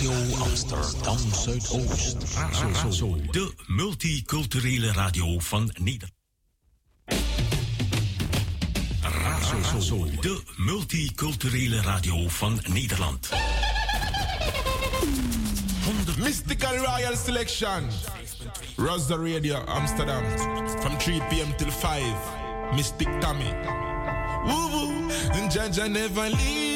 Radio Amsterdam Zuidoost. Razo, de multiculturele radio van Nederland. Razo, de multiculturele radio van Nederland. Mystical Royal Selection. Rosa Radio Amsterdam. From 3 p.m. till 5. Mystic Tommy. Woo woo. And Jaja never leave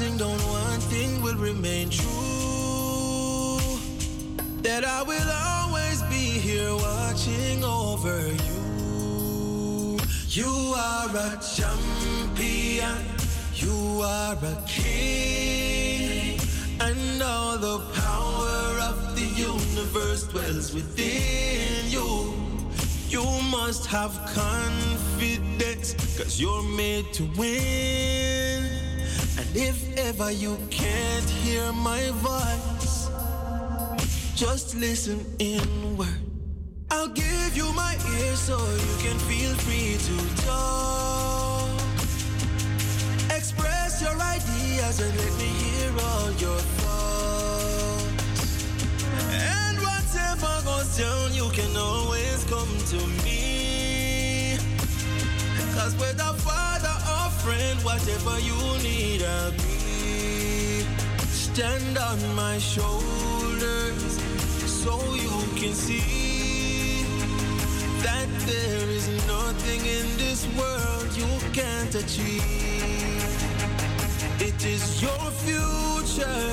crashing down, one thing will remain true that I will always be here watching over you. You are a champion, you are a king, and all the power of the universe dwells within you. You must have confidence, cause you're made to win. If ever you can't hear my voice, just listen inward. I'll give you my ear so you can feel free to talk. Express your ideas and let me hear all your thoughts. And whatever goes down, you can always come to me. Cause with a friend, whatever you need, I'll be. Stand on my shoulders so you can see that there is nothing in this world you can't achieve. It is your future,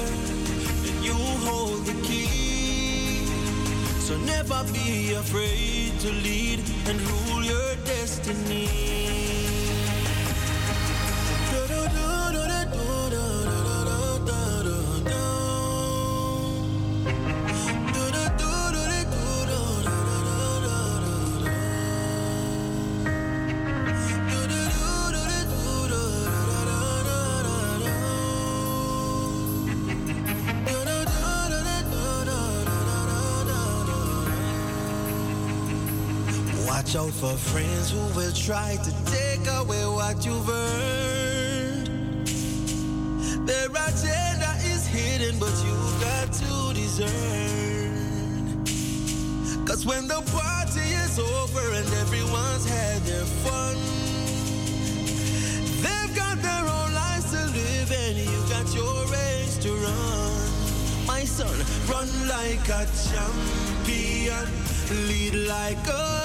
and you hold the key. So never be afraid to lead and rule your destiny. For friends who will try to take away what you've earned. Their agenda is hidden, but you've got to discern. Cause when the party is over and everyone's had their fun, they've got their own lives to live, and you got your race to run. My son, run like a champion, lead like a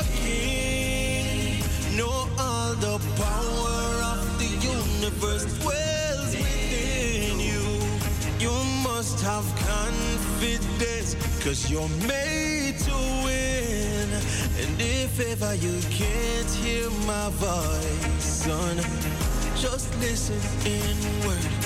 have confidence, cause you're made to win. And if ever you can't hear my voice, son, just listen inward.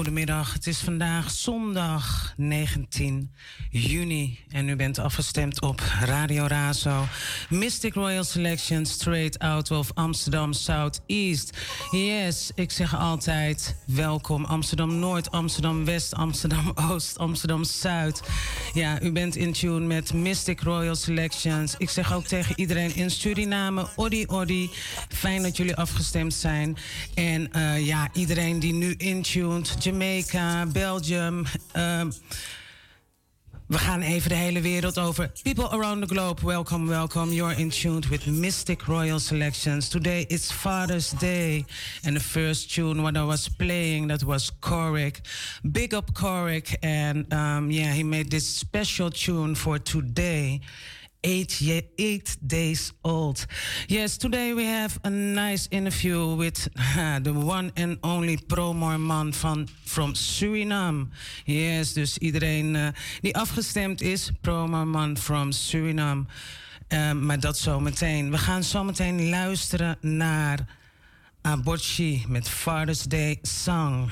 Een hele goede middag. Het is vandaag zondag 19 juni en u bent afgestemd op Radio Razo. Mystic Royal Selection straight out of Amsterdam Southeast. Yes, ik zeg altijd welkom Amsterdam Noord, Amsterdam West, Amsterdam Oost, Amsterdam Zuid. Ja, u bent in tune met Mystic Royal Selections. Ik zeg ook tegen iedereen in Suriname, Odi Odi. Fijn dat jullie afgestemd zijn. En uh, ja, iedereen die nu intuned. Jamaica, Belgium. Um, we gaan even de hele wereld over. People around the globe, welcome, welcome. You're in tuned with Mystic Royal Selections. Today it's Father's Day. And the first tune what I was playing, that was Korik. Big up Korik. And um, yeah, he made this special tune for today eight, eight days old. Yes, today we have a nice interview with the one and only Pro-Morman van from Suriname. Yes, dus iedereen uh, die afgestemd is, Pro-Morman from Suriname. Uh, maar dat zometeen. We gaan zometeen luisteren naar Aborchi met Father's Day Song.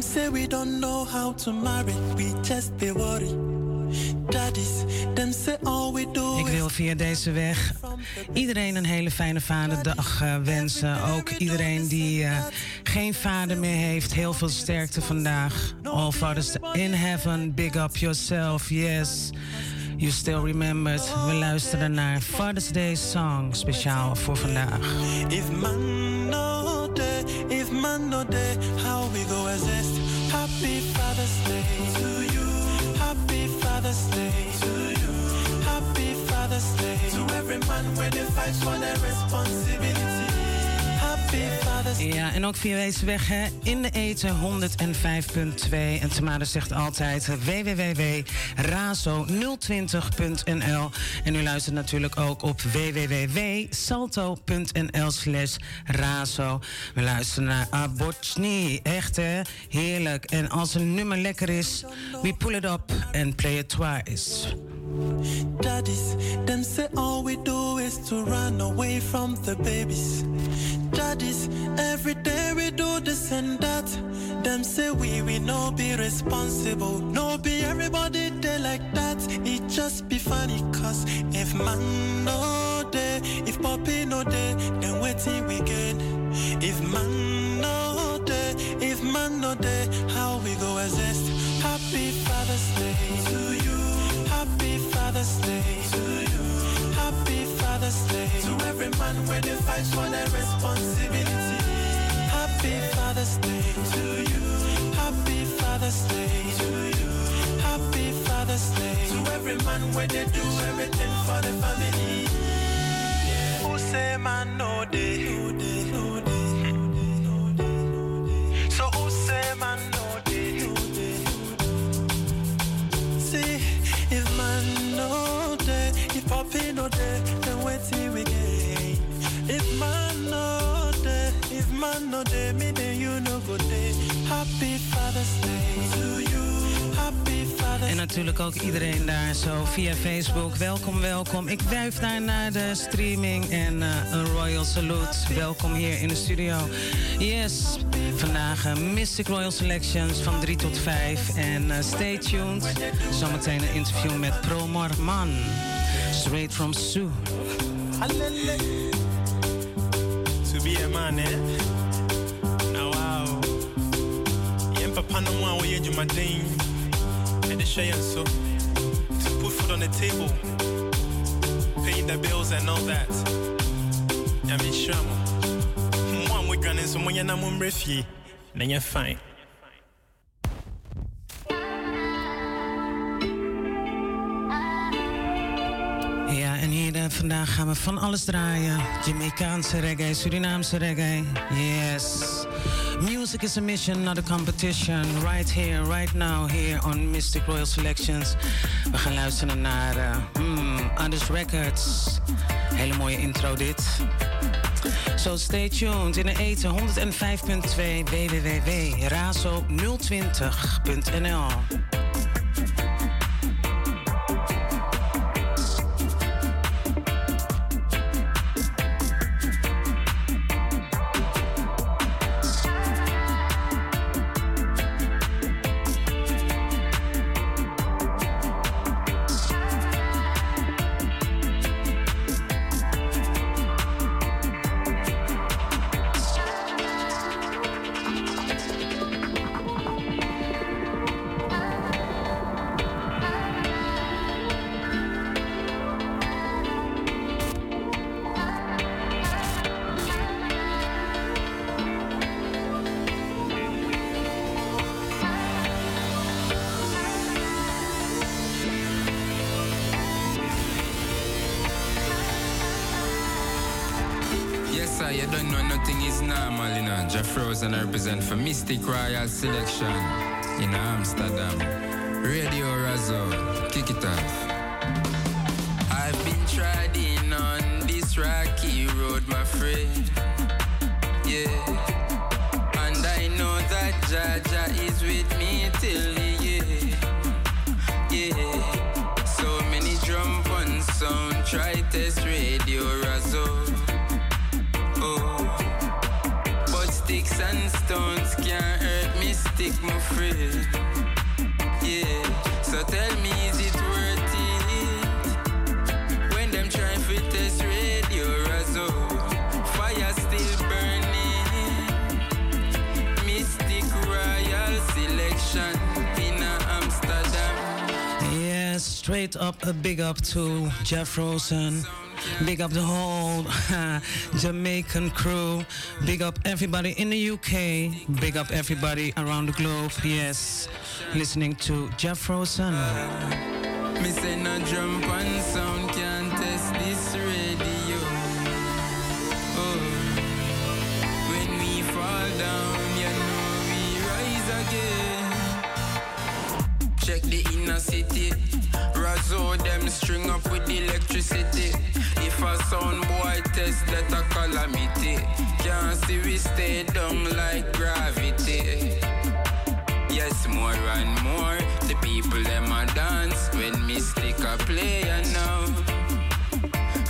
Say we don't know how to marry, we just be worried. Ik wil via deze weg iedereen een hele fijne vaderdag uh, wensen. Ook iedereen die uh, geen vader meer heeft. Heel veel sterkte vandaag. All fathers in heaven, big up yourself, yes. You still remembered. We luisteren naar Father's Day Song, speciaal voor vandaag. If man no day, if man no day, how we go exist. Happy Father's Day to you. Happy Father's Day to you. Happy Father's Day to every man when they fight for their responsibility. Ja, en ook via deze weg hè, in de eten 105.2. En Tamara zegt altijd www.razo020.nl. En u luistert natuurlijk ook op www.salto.nl slash razo. We luisteren naar Abortni. Echt hè, heerlijk. En als een nummer lekker is, we pull it up and play it twice. Daddies, them say all we do is to run away from the babies. Daddies, every day we do this and that. Them say we we no be responsible. No be everybody there like that. It just be funny cause if man no day, if poppy no day, then waiting we get. If man no day, if man no day, how we go exist? Happy Father's Day to you. Happy Father's Day to you. Happy Father's Day to every man where they fight for their responsibility. Happy Father's Day to you. Happy Father's Day to you. Happy Father's Day to every man where they do everything for the family. Who say man no day? No day, no day, no day, no day. So who say man happy no day, then we gain. If man no day, if man no day, me then you no go day. Happy Father's Day to you. En natuurlijk ook iedereen daar zo via Facebook. Welkom, welkom. Ik wuif daar naar de streaming en uh, een royal salute. Welkom hier in de studio. Yes, vandaag uh, Mystic Royal Selections van 3 tot 5. En uh, stay tuned. Zometeen een interview met Pro Man. Straight from Sue. To be a man, eh? Now, wow. Papa the shay so. To put food on the table. Paying the bills and all that. I mean, sure. One with granny, so when you're not one refugee, then you're fine. En hier uh, vandaag gaan we van alles draaien. Jamaicaanse reggae, Surinaamse reggae. Yes. Music is a mission, not a competition. Right here, right now, here on Mystic Royal Selections. We gaan luisteren naar uh, Records. Hele mooie intro dit. So stay tuned in de eten 105.2 www.razo020.nl up to Jeff Rosen. Big up the whole Jamaican crew. Big up everybody in the UK. Big up everybody around the globe. Yes, listening to Jeff Rosen. Can't see we stay down like gravity. Yes, more and more, the people them a dance when me stick a play and now.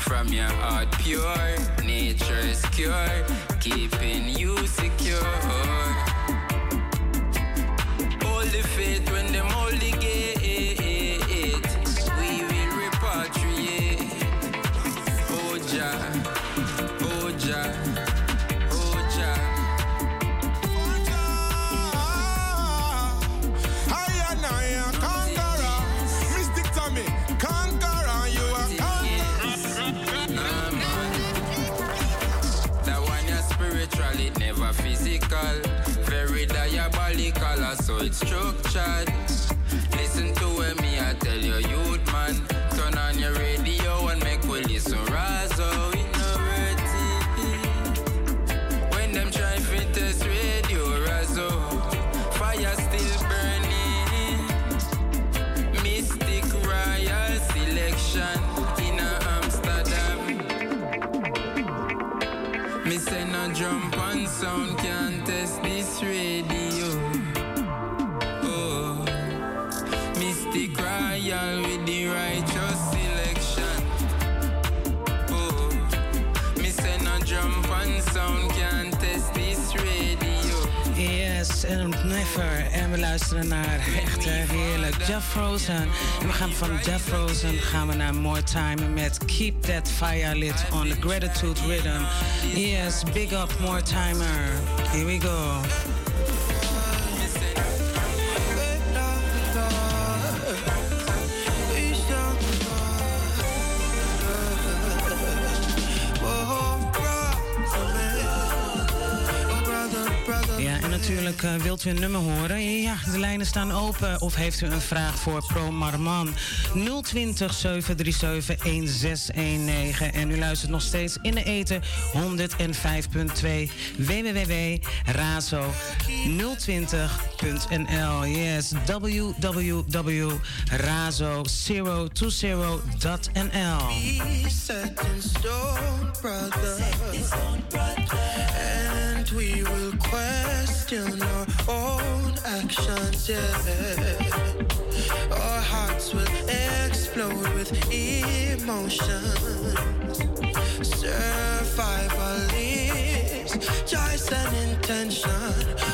From your heart pure, nature's cure, keeping you secure. Hold the faith when them gate. We luisteren naar echt eh, heerlijk Jeff Frozen. En we gaan van Jeff Frozen gaan we naar More Time met Keep That Fire Lit on the Gratitude Rhythm. Yes, big up More Timer. Here we go. Uh, wilt u een nummer horen? Ja, de lijnen staan open. Of heeft u een vraag voor Pro Marman? 020 737 1619. En u luistert nog steeds in de eten 105.2 www.razo020.nl. Yes, www.razo020.nl. And we will question our own actions, yeah. Our hearts will explode with emotion. Survival is choice and intention.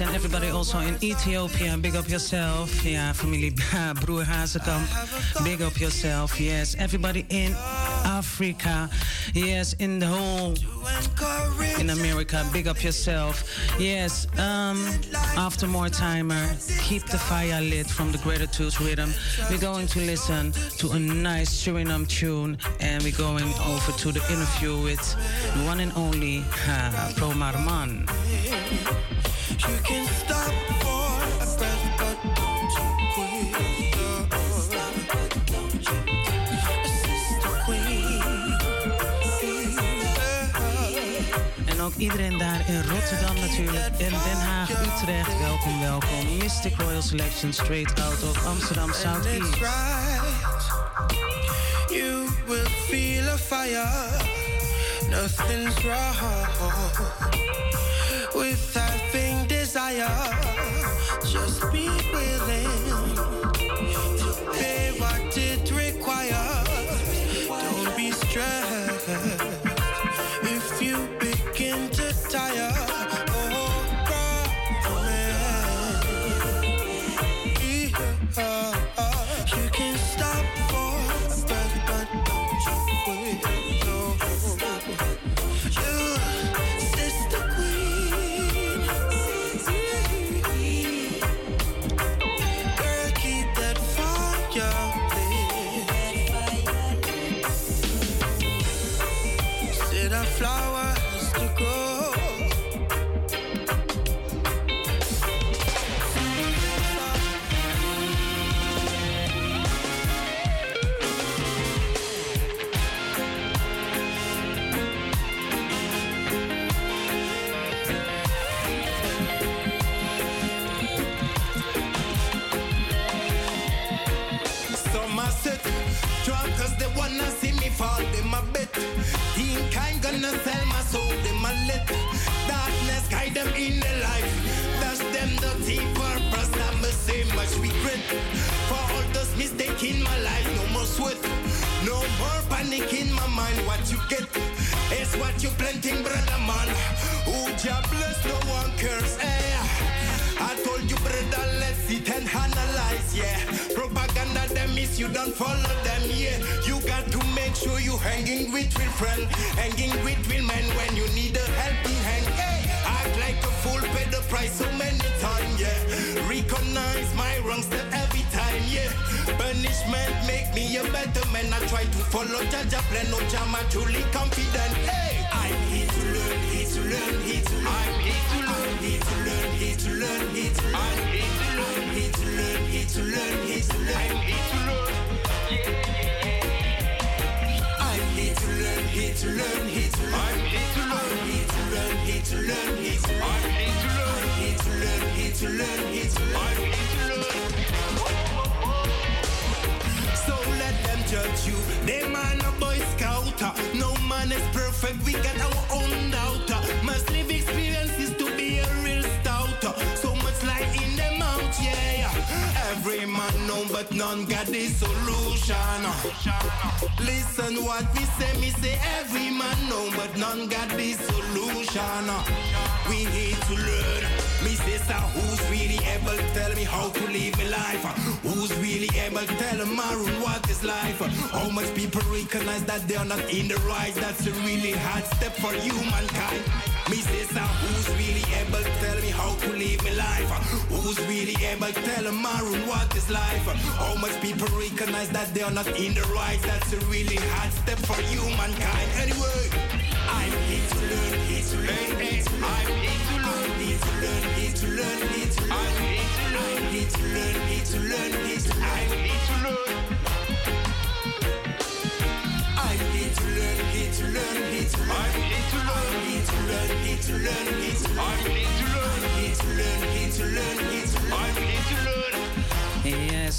And everybody also in Ethiopia, big up yourself. Ja, familie Broer Hazekamp, big up yourself. Yes, everybody in Africa. Yes, in the whole, in America, big up yourself. Yes, um, after more timer, keep the fire lit from the Gratitude Rhythm. We're going to listen to a nice Suriname tune and we're going over to the interview with the one and only uh, Pro Marman. You can stop for a breath, but don't you quit. Sister Queen. En ook iedereen daar in Rotterdam natuurlijk. En Den Haag, Utrecht. Welkom, welkom. Mystic Royal Selection straight out of Amsterdam Southeast. right. You will feel a fire. Nothing's wrong with fire. Recognize that they are not in the right? That's a really hard step for humankind. Anyway, I'm here to learn, here to learn,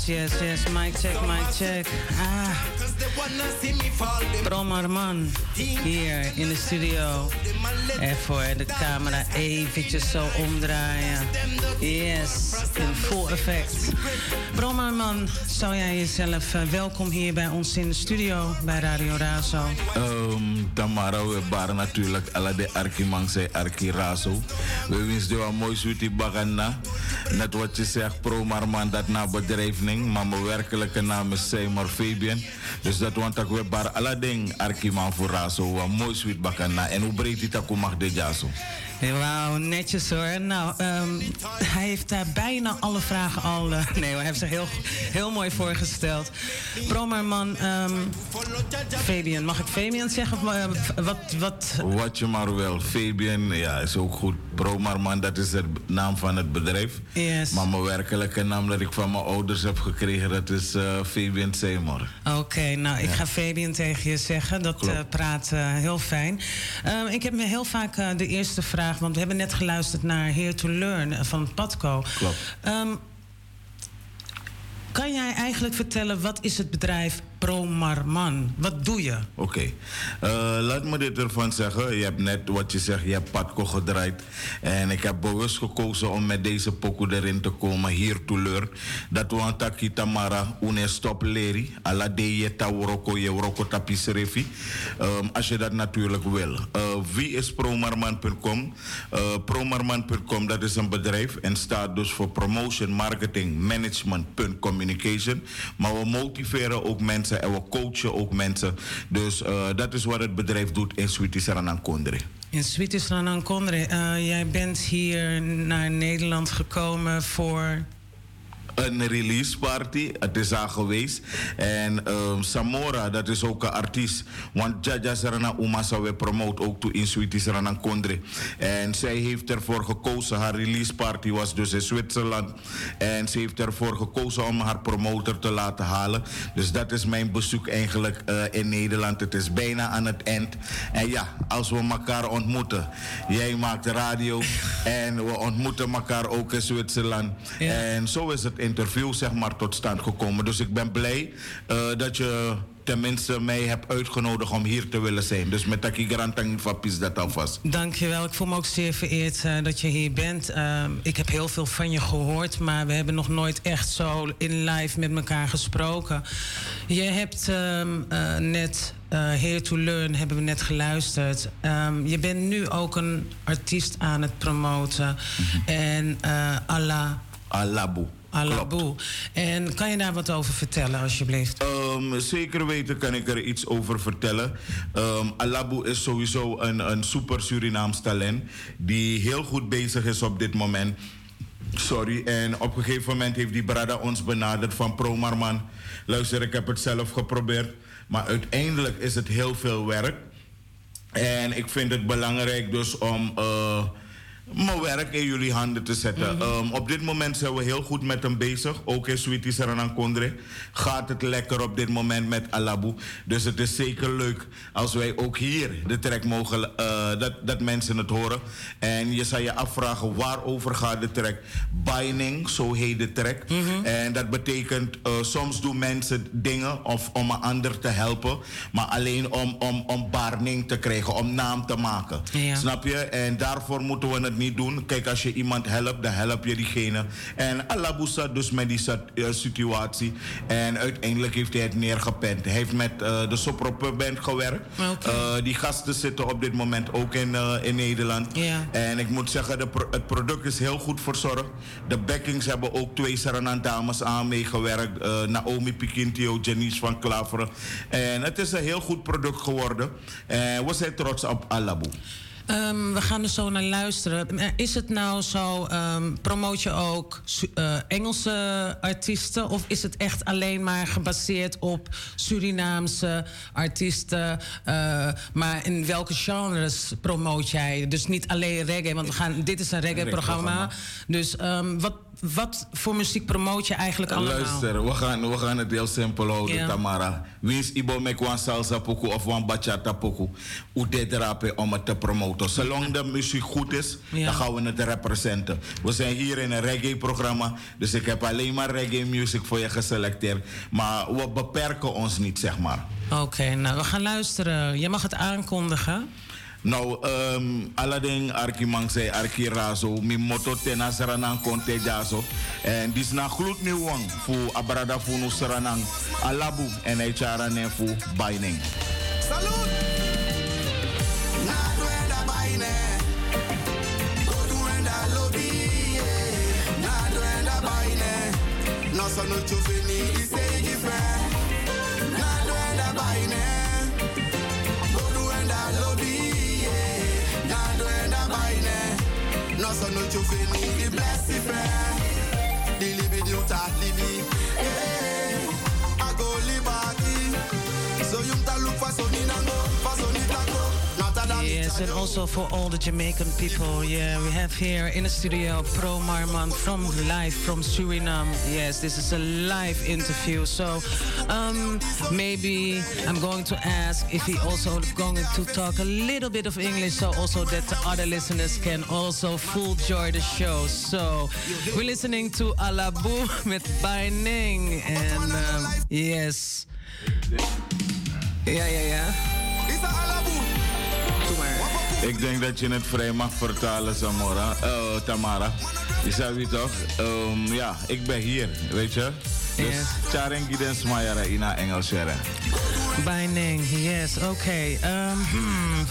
Yes, yes. Mic check, mic check. Ah, Promarman hier in de studio. Even de camera eventjes zo omdraaien. Yes, in full effect. Promarman, zou jij jezelf eh, welkom hier bij ons in de studio bij Radio Razo? Um, Tamara, we waren natuurlijk alle de Arkimang zei Arki Razo. We wensen je een mooi zoetie bagana. Net wat je zegt, pro man dat na bedrijfning. Maar mijn werkelijke naam is Seymour Fabian. Dus dat want ik we bar alle ding Arkimang voor Razo. Mooi zoet bagana. En hoe breed die taku mag de jaso? Wauw, netjes hoor. Nou, ehm, hij heeft daar bijna alle vragen al. eh, nee, hij heeft zich heel, heel mooi voorgesteld. Promarman, ehm Fabian, mag ik Fabian zeggen? Of, eh, wat, wat, Wat je maar wil. Fabian, ja, is ook goed. Pro man, dat is de naam van het bedrijf. Yes. Maar mijn werkelijke naam dat ik van mijn ouders heb gekregen, dat is eh, Fabian Seymour. Oké, nou, ik ga Fabian tegen je zeggen. Dat eh, praat eh, heel fijn. Ehm, ik heb me heel vaak eh, de eerste vraag, want we hebben net geluisterd naar Here to Learn eh, van Patco. Klopt. Ehm, kan jij eigenlijk vertellen wat is het bedrijf Promarman? Wat doe je? Oké, Eh, laat me dit ervan zeggen. Je hebt net wat je zegt, je hebt Patco gedraaid. En ik heb bewust gekozen om met deze pokoe erin te komen, hier to learn. Dat we aan tamara une stop leri. Ala de je ta woroko je woroko tapisrefi. Ehm, als je dat natuurlijk wil. Eh, wie is promarman.com? Eh, promarman.com, dat is een bedrijf en staat dus voor promotion, marketing, management, communication. Maar we motiveren ook mensen en we coachen ook mensen. Dus eh, dat is wat het bedrijf doet in Sweetie Saranan Kondre. In Sweetisranan Kondre, eh, jij bent hier naar Nederland gekomen voor... een release party. Het is al geweest. En ehm, Samora, dat is ook een artiest. Want Jaja Serena Umasa we promote ook toe in Sweetie Kondre. En zij heeft ervoor gekozen. Haar release party was dus in Zwitserland. En ze heeft ervoor gekozen om haar promotor te laten halen. Dus dat is mijn bezoek eigenlijk eh, in Nederland. Het is bijna aan het eind. En ja, als we elkaar ontmoeten. Jij maakt radio. en we ontmoeten elkaar ook in Zwitserland. Ja. En zo is het interview zeg maar tot stand gekomen. Dus ik ben blij eh, dat je tenminste mij hebt uitgenodigd om hier te willen zijn. Dus met Taki Garantang Vapis dat alvast. Dankjewel. Ik voel me ook zeer vereerd eh, dat je hier bent. Ehm, ik heb heel veel van je gehoord, maar we hebben nog nooit echt zo in live met elkaar gesproken. Je hebt ehm, eh, net eh Here to Learn hebben we net geluisterd. Ehm, je bent nu ook een artiest aan het promoten. En eh Allah, Alabu. Alaboe. En kan je daar wat over vertellen, alsjeblieft? Ehm, zeker weten kan ik er iets over vertellen. Alabu is sowieso een, een super Surinaams talent. Die heel goed bezig is op dit moment. Sorry. En op een gegeven moment heeft die Brada ons benaderd van Promarman. Luister, ik heb het zelf geprobeerd. Maar uiteindelijk is het heel veel werk. En ik vind het belangrijk dus om uh, mijn werk in jullie handen te zetten. Mm -hmm. um, op dit moment zijn we heel goed met hem bezig. Ook in Sweetie Saranan Kondre gaat het lekker op dit moment met Alabu. Dus het is zeker leuk als wij ook hier de track mogen, uh, dat, dat mensen het horen. En je zou je afvragen waarover gaat de track. Binding, zo heet de track. Mm -hmm. En dat betekent uh, soms doen mensen dingen of om een ander te helpen. Maar alleen om, om, om barning te krijgen, om naam te maken. Ja. Snap je? En daarvoor moeten we het niet doen. Kijk, als je iemand helpt, dan help je diegene. En zat dus met die situatie. En uiteindelijk heeft hij het neergepend. Hij heeft met uh, de Soproper Band gewerkt. Okay. Uh, die gasten zitten op dit moment ook in, uh, in Nederland. Yeah. En ik moet zeggen, de pro het product is heel goed verzorgd. De backings hebben ook twee Saranan dames aan meegewerkt. Naomi Pikintio, Janice van Klaveren. En het is een heel goed product geworden. En we zijn trots op Alabu. Um, we gaan er zo naar luisteren. Is het nou zo, um, promoot je ook uh, Engelse artiesten? Of is het echt alleen maar gebaseerd op Surinaamse artiesten? Uh, maar in welke genres promoot jij? Dus niet alleen reggae, want we gaan, dit is een reggae-programma. Dus um, wat wat voor muziek promoot je eigenlijk allemaal? Luister, we gaan, we gaan het heel simpel houden, yeah. Tamara. Wins ibo met salsa poku of een bachata poku. Hoe dit rapen om het te promoten. Zolang de muziek goed is, yeah. dan gaan we het representen. We zijn hier in een reggae-programma, dus ik heb alleen maar reggae-muziek voor je geselecteerd. Maar we beperken ons niet, zeg maar. Oké, okay, nou we gaan luisteren. Je mag het aankondigen. Nou, um, Aladdin Arki Mangse Arki Razo, mi moto tena saranang konte jaso. En dis na gloed mi wang fu abrada fu nu saranang alabu en hij charane fu baining. No Feel me the blessed friend The living Yes, and also for all the Jamaican people. Yeah, we have here in the studio Pro Marman from live from Suriname. Yes, this is a live interview. So um, maybe I'm going to ask if he also going to talk a little bit of English, so also that the other listeners can also full joy the show. So we're listening to Alabu with Baining, and um, yes, yeah, yeah, yeah. Ik denk dat je het vrij mag vertalen, Samora, uh, Tamara. Je zei wie toch? Um, ja, ik ben hier, weet je? Dus yes. Charing Giden Smayara ina Engels Binding, yes, oké. Okay. Um, hmm.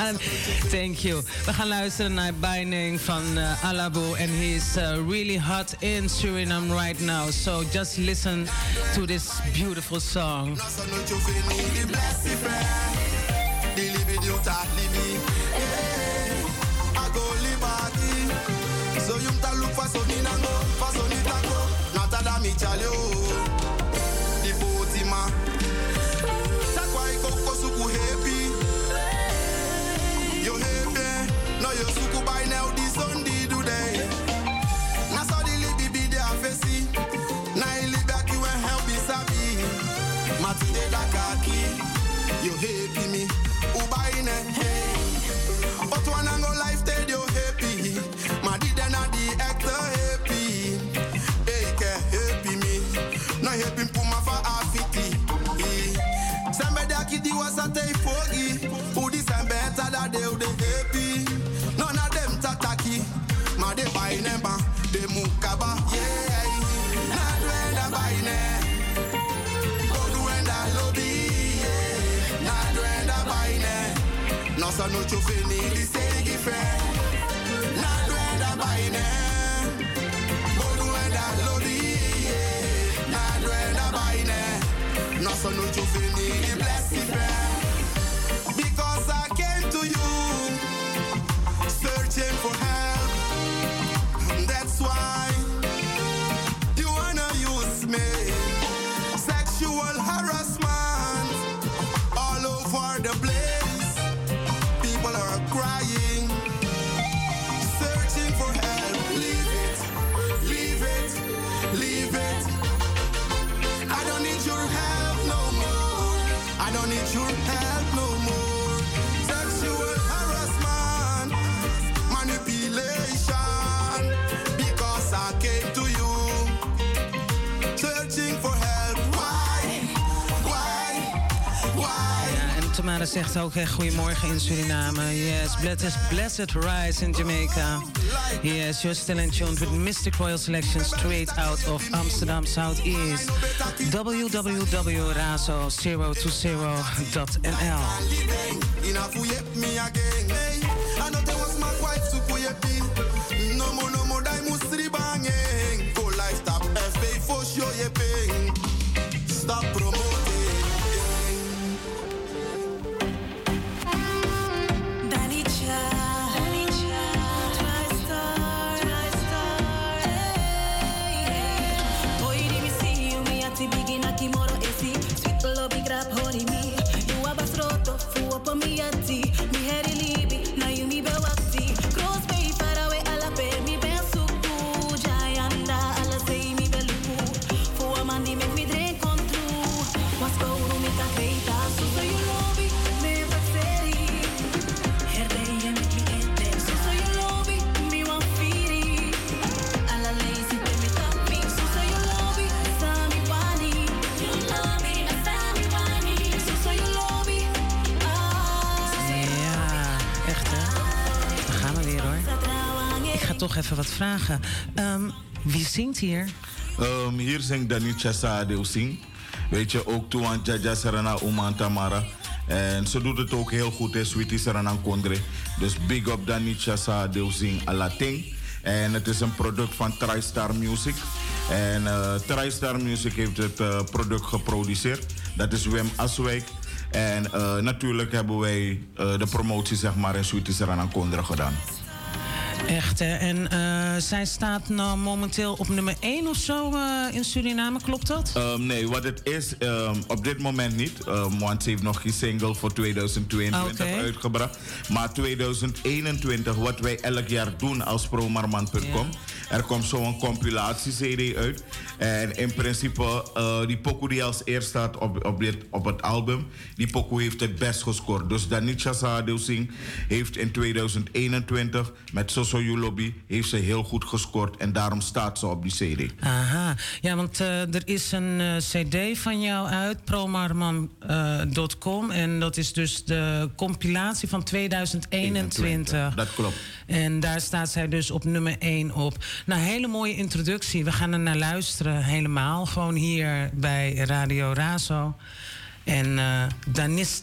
Thank you. We gaan luisteren naar Binding van uh, Alabu. And he's uh, really hot in Suriname right now. So just listen to this beautiful song. The living you talk living. I go liberty. So you ta look for sunny nango, for sunny tango. Not a dami chale The boaty man. Takwa iko kosuku happy. You happy. No you suku by now the Sunday do day. Na so the libi be there facey. Na ili back you and help me sabi. Mati de da kaki. You happy me ubaine hey But one and go life tell you happy. Ma di den a di actor happy. Hey ke happy me. No happy puma fa afiti Sembe de akidi was a tei fogi Who di sembe eta da de u de happy. None of them tataki. Ma de baine ba De mukaba No so no chufini di segi fe Na duenda baine Bodu enda lodi Na duenda baine No so no chufini di blessi fe Tamara zegt ook hey, goedemorgen in Suriname. Yes, blessed, blessed rise in Jamaica. Yes, you're still in tune with Mystic Royal Selection straight out of Amsterdam Southeast. www.razo020.nl Toch even wat vragen. Ehm, wie zingt hier? Um, hier zingt Danicha Saadeu Sing. Weet je, ook Tuan Jaja Serena Oman Tamara. En ze doet het ook heel goed, hè, Sweetie Serena Kondre. Dus big up Danicha Saadeu Sing Alating. En het is een product van TriStar Music. En uh, TriStar Music heeft het uh, product geproduceerd. Dat is Wim Aswijk. En uh, natuurlijk hebben wij de promotie zeg maar, in Sweetie Serena Kondre gedaan. Echt, hè? En uh, zij staat nou momenteel op nummer 1 of zo uh, in Suriname, klopt dat? Um, nee, wat het is, um, op dit moment niet. Um, want ze heeft nog geen single voor 2022 okay. uitgebracht. Maar 2021, wat wij elk jaar doen als promarman.com. Er komt zo'n compilatie-CD uit. En in principe, uh, die pokoe die als eerst staat op, op, dit, op het album, die pokoe heeft het best gescoord. Dus Danica Sadeu Singh heeft in 2021 met Soso You Lobby heeft ze heel goed gescoord. En daarom staat ze op die CD. Aha, ja, want uh, er is een uh, CD van jou uit, promarman.com. en dat is dus de compilatie van 2021. 21, dat klopt. En daar staat zij dus op nummer 1 op. Nou, hele mooie introductie. We gaan er naar luisteren helemaal. Gewoon hier bij Radio Razo. En uh, Danis,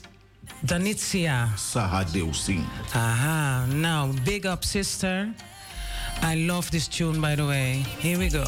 Danitsia. Sahadeu Singh. Aha, nou, big up sister. I love this tune, by the way. Here we go.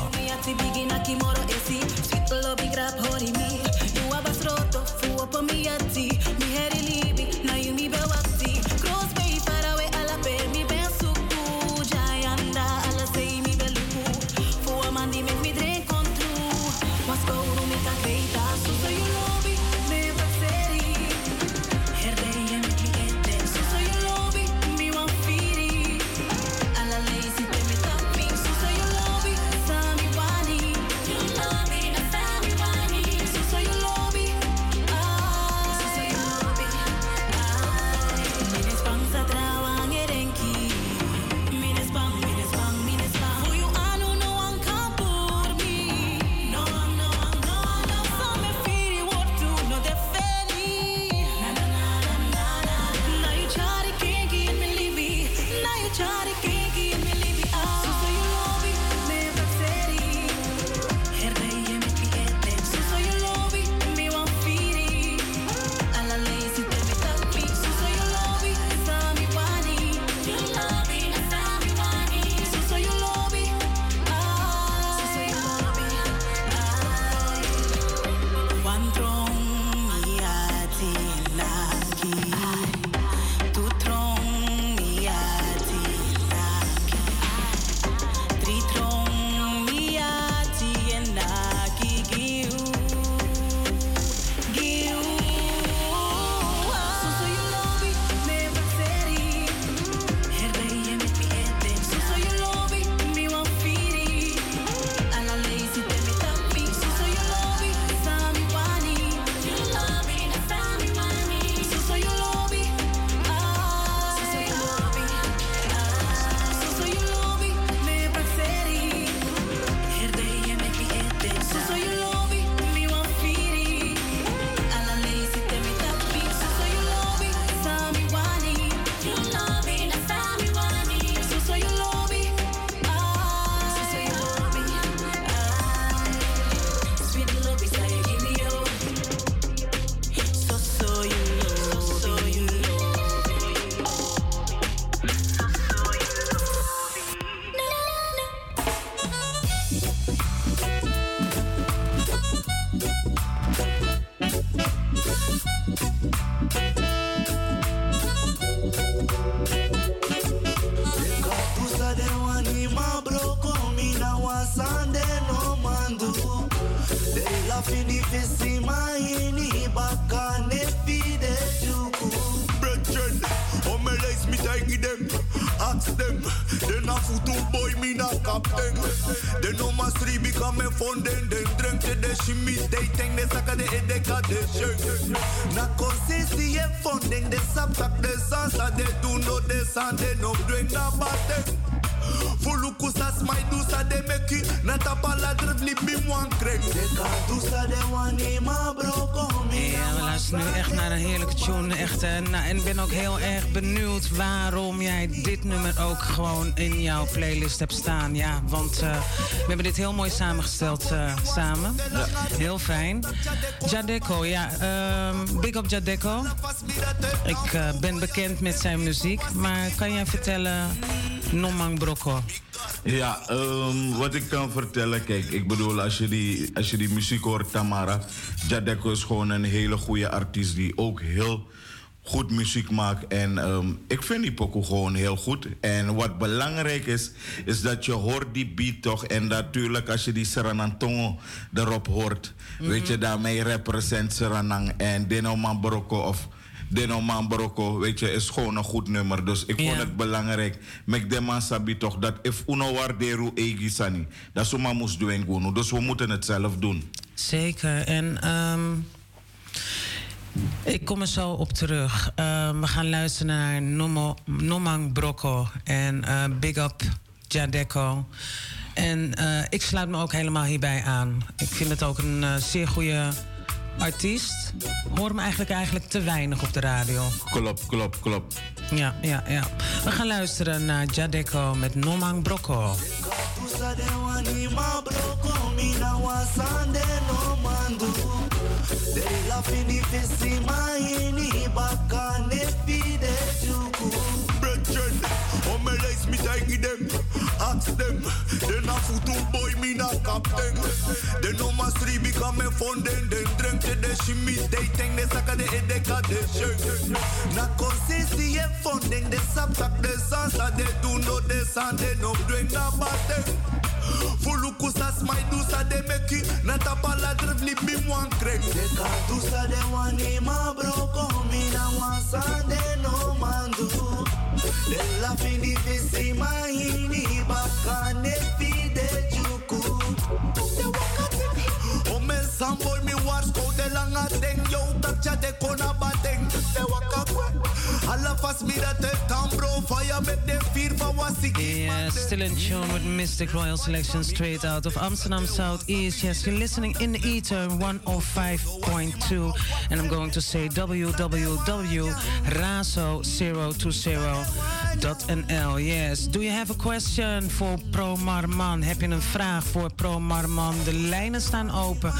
Gewoon in jouw playlist hebt staan. Ja, want eh, we hebben dit heel mooi samengesteld eh, samen. Heel fijn. Jadeco, ja. ehm, big up Jadeco. Ik eh, ben bekend met zijn muziek. Maar kan jij vertellen, Nomang Brocco? Ja, ehm, wat ik kan vertellen, kijk, ik bedoel, als je die, als je die muziek hoort, Tamara, Jadeko is gewoon een hele goede artiest die ook heel goed muziek maakt. En ehm, ik vind die pokoe gewoon heel goed. En wat belangrijk is, is dat je hoort die beat toch. En natuurlijk, als je die Seranantongo erop hoort, weet je, daarmee represent Seranang en Deno Mambroko of... Deno Mambroko, weet je, is gewoon een goed nummer. Dus ik vond het belangrijk. Mek de man sabi toch dat if uno waarderu egi sani, dat soma moest doen. Dus we moeten het zelf doen. Zeker. En ehm, ik kom er zo op terug. Ehm, we gaan luisteren naar Nomo, Nomang Brocco en eh, Big Up Jadeco. En eh, ik sluit me ook helemaal hierbij aan. Ik vind het ook een eh, zeer goede artiest. Hoor hem eigenlijk, eigenlijk te weinig op de radio. Klopt, klopt, klopt. Ja, ja, ja. We gaan luisteren naar Jadeco met Nomang Brocco. Katu sa de wani ma bro komi na wasande on my legs me tidy them. Ask them, they na futu boy me na captain. They know my street become a fun then then drink to the shimmy. They think they suck the edeka de shake. Na consisi e funding de saptak de sansa de do no de san de no drink na bate. Fuluku sa smai du sa de meki. Na tapa la drif li bim wan krek. De katu sa de wani ma bro komi na wasande no mandu. De la fini fisima ini bakane pide juku. O men san boy mi wars ko de langa deng. Yo tak cha de kona bateng. De waka kwe. Alla fast mi dat. Fire make them fear for wasi. Yeah, still in tune with Mystic Royal Selection straight out of Amsterdam Southeast. Yes, you're listening in the ether 105.2. And I'm going to say www.razo020.nl. Yes, do you have a question for Pro Marman? Heb je een vraag voor Pro Marman? De lijnen staan open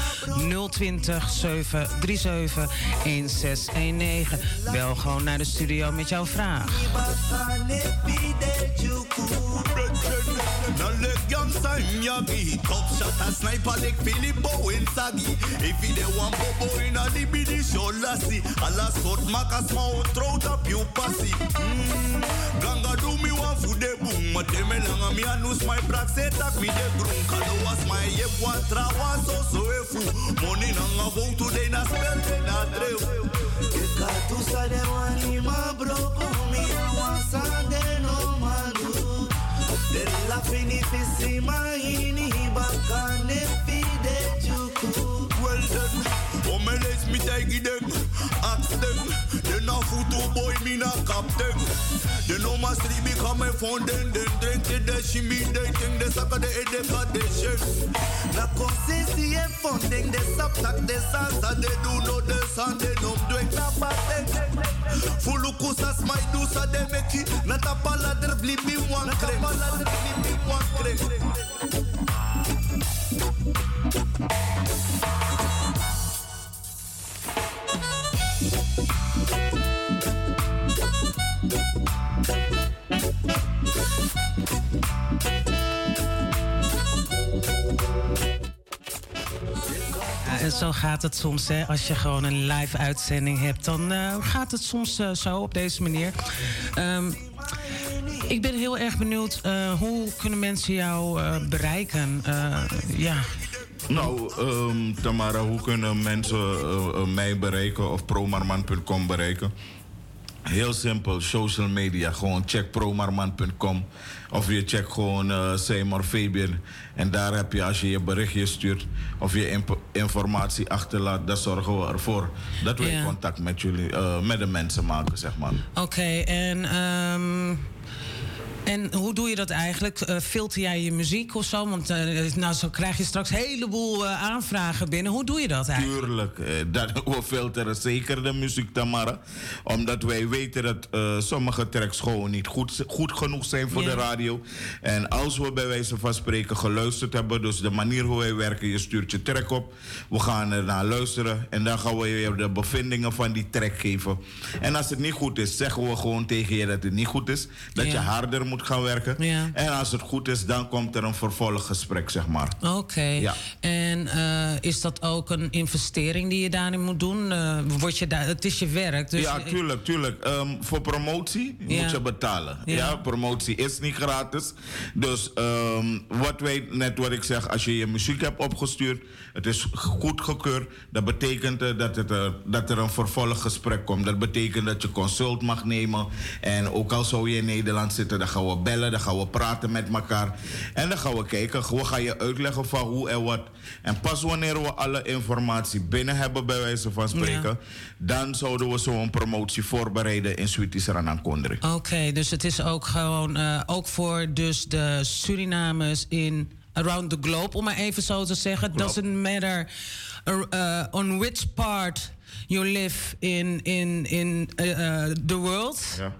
020 737 1619. Bel gewoon naar de studio met jouw vraag. Top shot a sniper like Philip Bowen Sagi If he de one bobo in a the show Alla Scott Macas mouth throat up you do me one the fu Money nanga go today na spell na De katu sa de wani ma bro komi na wasande no mandu. De la fini fisima ini bakane pide juku. well done. Oh, my legs me tidy them. Ask them. They not photo boy, me not captain. They know my street become a phone, then then drink to the shimmy. They think they suck at the head, they got the shit. Na consisi e funding de saptak de sansa de do no de san de no drink na bate. Fuluku sa smai du sa de meki. Na tapa la der blibi wan krek. Na tapa la der blibi wan krek. Ja, en zo gaat het soms, hè. Als je gewoon een live uitzending hebt, dan eh, gaat het soms eh, zo op deze manier. Ehm, ik ben heel erg benieuwd, eh, hoe kunnen mensen jou bereiken? Ja, Nou, ehm, Tamara, hoe kunnen mensen mij bereiken of promarman.com bereiken? Heel simpel, social media. Gewoon check promarman.com. Of je check gewoon uh, Seymour Fabian. En daar heb je, als je je berichtje stuurt of je imp- informatie achterlaat, dan zorgen we ervoor dat we Ja. contact met jullie, eh, met de mensen maken, zeg maar. Oké, en, ehm, en hoe doe je dat eigenlijk? Eh, filter jij je muziek of zo? Want eh, nou, zo krijg je straks een heleboel eh, aanvragen binnen. Hoe doe je dat eigenlijk? Tuurlijk, dat, we filteren zeker de muziek, Tamara. Omdat wij weten dat sommige tracks gewoon niet goed, goed genoeg zijn voor de radio. En als we bij wijze van spreken geluisterd hebben, dus de manier hoe wij werken, je stuurt je track op, we gaan er naar luisteren en dan gaan we je de bevindingen van die track geven. En als het niet goed is, zeggen we gewoon tegen je dat het niet goed is, dat je harder moet gaan werken. Ja. En als het goed is, dan komt er een vervolggesprek, zeg maar. Oké. Ja. En eh, is dat ook een investering die je daarin moet doen? Word je daar, het is je werk. Dus ja, tuurlijk, tuurlijk. Ehm, voor promotie Ja. moet je betalen. Ja. Promotie is niet gratis. Dus ehm, wat wij, net wat ik zeg, als je je muziek hebt opgestuurd, het is goedgekeurd, dat betekent eh, dat, het, er- dat er een vervolggesprek komt. Dat betekent dat je consult mag nemen. En ook al zou je in Nederland zitten, dan gaan we bellen, dan gaan we praten met elkaar. En dan gaan we kijken, we gaan je uitleggen van hoe en wat. En pas wanneer we alle informatie binnen hebben, bij wijze van spreken, dan zouden we zo'n promotie voorbereiden in Sweeties Ranang Kondri. Oké, dus het is ook gewoon eh, ook voor dus de Surinamers in around the globe, om maar even zo te zeggen. Doesn't matter uh, uh, on which part you live in in in uh, uh, the world. Ja.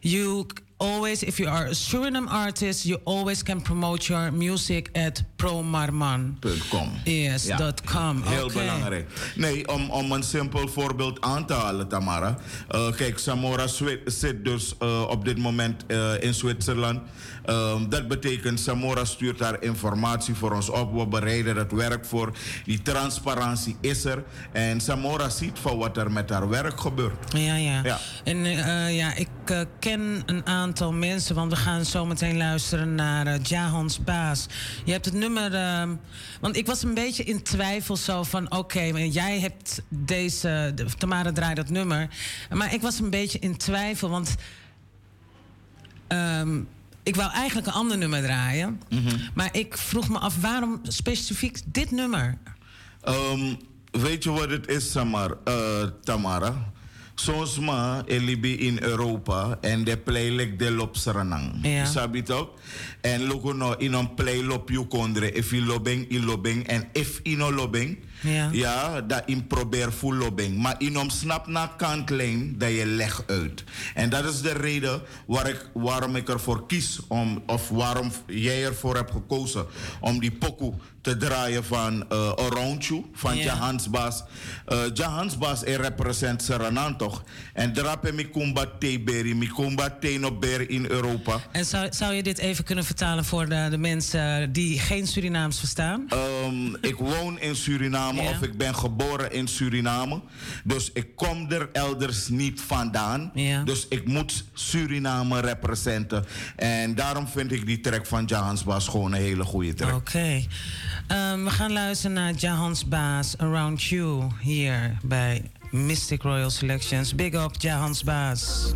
You always, if you are a Suriname artist, you always can promote your music at promarman. .com. Yes, Ja. dot .com. Heel belangrijk. Nee, om, om een simpel voorbeeld aan te halen, Tamara. Eh, kijk, Samora zit dus eh, op dit moment eh, in Zwitserland. Ehm, dat betekent, Samora stuurt daar informatie voor ons op. We bereiden het werk voor. Die transparantie is er. En Samora ziet van wat er met haar werk gebeurt. Ja, ja. Ja. En eh, ja, ik eh, ken een aantal mensen, want we gaan zo meteen luisteren naar eh Jahans Baas. Je hebt het nummer, ehm, want ik was een beetje in twijfel zo van, oké, jij hebt deze, de, Tamara draait dat nummer. Maar ik was een beetje in twijfel, want ehm, ik wou eigenlijk een ander nummer draaien. Maar ik vroeg me af, waarom specifiek dit nummer? Ehm, weet je wat het is, Samar, eh, Tamara? Soms ma elibi in Europa en de playlist de lop serenang. Ja. Sabi toch? En logo no in een playlop you kondre. If you lobeng, lobeng. En if you no lobeng, Ja. ja, dat in probeer lobeng. Maar in om snap naar kantlijn dat je leg uit. En dat is de reden waar ik, waarom ik ervoor kies om, of waarom jij ervoor hebt gekozen om die pokoe te draaien van Around You, van Ja. Jahans Bas. Eh Jahans Bas represent toch? En drape mi kumba te beri, mi kumba te no beri in Europa. En zou, zou je dit even kunnen vertalen voor de, de mensen die geen Surinaams verstaan? Ehm, ik woon in Suriname Ja. of ik ben geboren in Suriname. Dus ik kom er elders niet vandaan. Ja. Dus ik moet Suriname representen. En daarom vind ik die track van Jahans Bas gewoon een hele goede track. Oké. Ehm, we gaan luisteren naar Jahans Baas Around You hier bij Mystic Royal Selections. Big up Jahans Baas.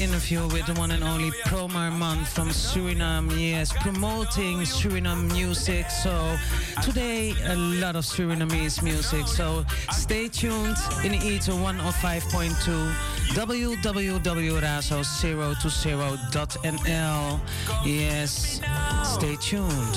Interview with the one and only Pro Marman from Suriname. Yes, promoting Suriname music. So today, a lot of Surinamese music. So stay tuned in the Ether 105.2 www.razo020.nl. Yes, stay tuned.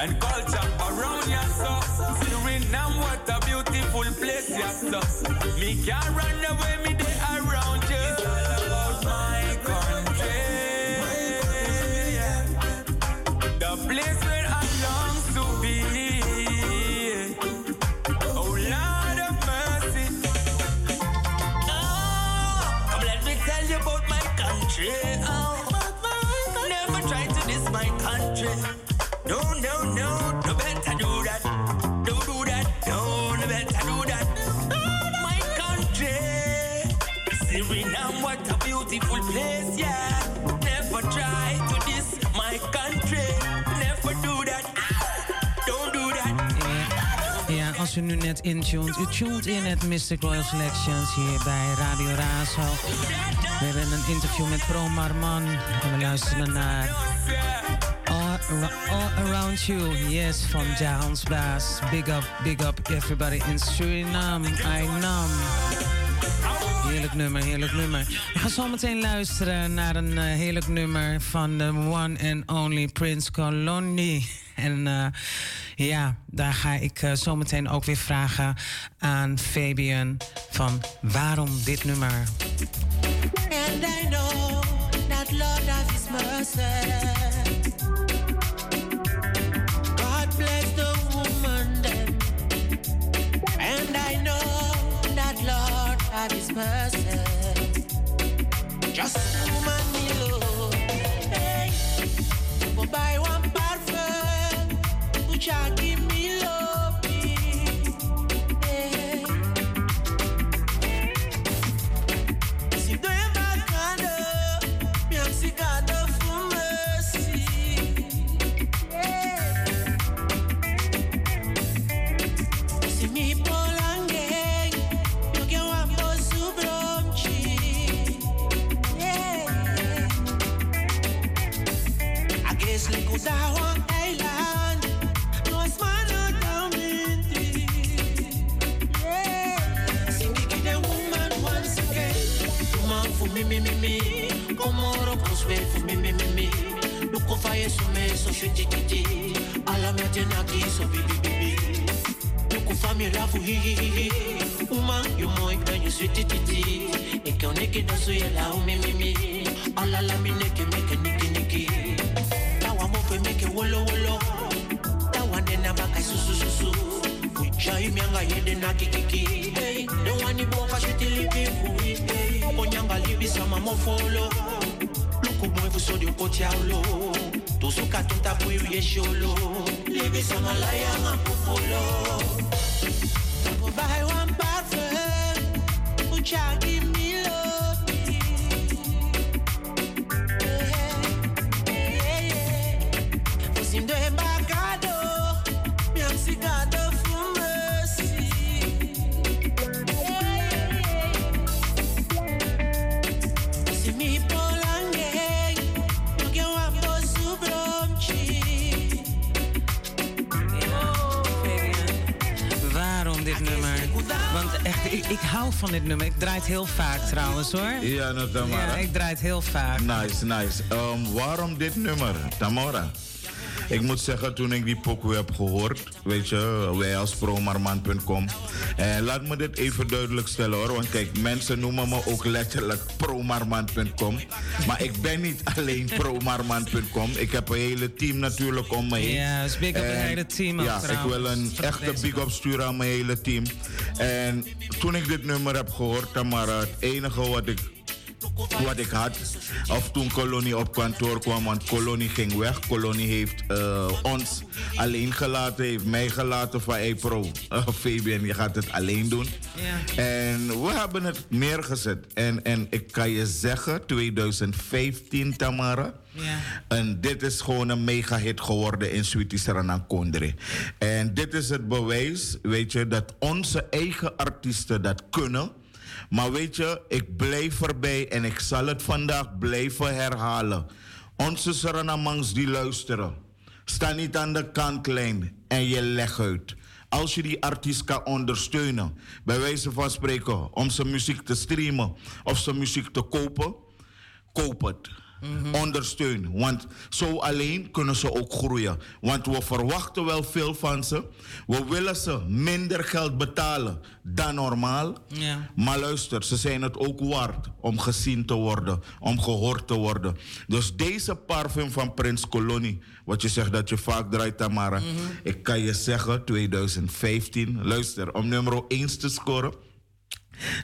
And culture around here, so. Suriname, what a beautiful place, yeah, so. Me can't run away, me u nu net intuned, u tuned in het Mystic Royal Selections hier bij Radio Razo. We hebben een interview met Pro Marman en we luisteren naar All, All Around You, yes, van Jahans Baas. Big up, big up everybody in Suriname, I nam. Heerlijk nummer, heerlijk nummer. We gaan zo meteen luisteren naar een eh, heerlijk nummer van de one and only Prince Colony. En eh, ja, daar ga ik uh, zo meteen ook weer vragen aan Fabian van waarom dit nummer. And I know that Lord mercy. Of His mercy. Just woman me love. Hey, go buy one parfum. Which I Look of fire, so me, so shit, shit, shit. Alla me tenaki, so bi, bi, bi, bi. Look of fire, love, hi, hi, hi, hi. Woman, you mooi, ben je sweet, shit, shit. Ik kan niks, dat zo je lauw, me, me, me. Alla la mi neke, meke, niki, niki. Tawa mope, meke, wolo, wolo. Tawa dena baka, su, su, su, su. Ujai mianga yede na kikiki. Hey, the one you boka shiti lipi fui. Hey, onyanga libi sama mofolo. Luku mwe fuso di ukoti tusuka tutapwiuye sholo lebesamalaya mapupolo ik, hou van dit nummer. Ik draai het heel vaak trouwens hoor. Ja, nou Tamara. Ja, ik draai het heel vaak. Nice, nice. Ehm, waarom dit nummer, Tamara? Ik moet zeggen, toen ik die pokoe heb gehoord, weet je, wij als promarman.com. En laat me dit even duidelijk stellen hoor, want kijk, mensen noemen me ook letterlijk promarman.com. Maar ik ben niet alleen promarman.com. Ik heb een hele team natuurlijk om me heen. Ja, dus big up het En hele team Ja, ik wil een echte big up sturen aan mijn hele team. En toen ik dit nummer heb gehoord, Tamara, het enige wat ik wat ik had. Of toen Kolonie op kantoor kwam, want Kolonie ging weg. Kolonie heeft eh, ons alleen gelaten, heeft mij gelaten van hey pro, uh, Fabian, je gaat het alleen doen. En we hebben het neergezet. En, en ik kan je zeggen, 2015 Tamara. Ja. En dit is gewoon een mega hit geworden in Sweetie Saranan Kondre. En dit is het bewijs, weet je, dat onze eigen artiesten dat kunnen. Maar weet je, ik blijf erbij en ik zal het vandaag blijven herhalen. Onze Saranamangs die luisteren, sta niet aan de kantlijn en je legt uit. Als je die artiest kan ondersteunen, bij wijze van spreken, om zijn muziek te streamen of zijn muziek te kopen, koop het. Ondersteun. Want zo alleen kunnen ze ook groeien. Want we verwachten wel veel van ze. We willen ze minder geld betalen dan normaal. Ja. Maar luister, ze zijn het ook waard om gezien te worden, om gehoord te worden. Dus deze parfum van Prins Colonie, wat je zegt dat je vaak draait, Tamara. Ik kan je zeggen, 2015, luister, om nummer 1 te scoren.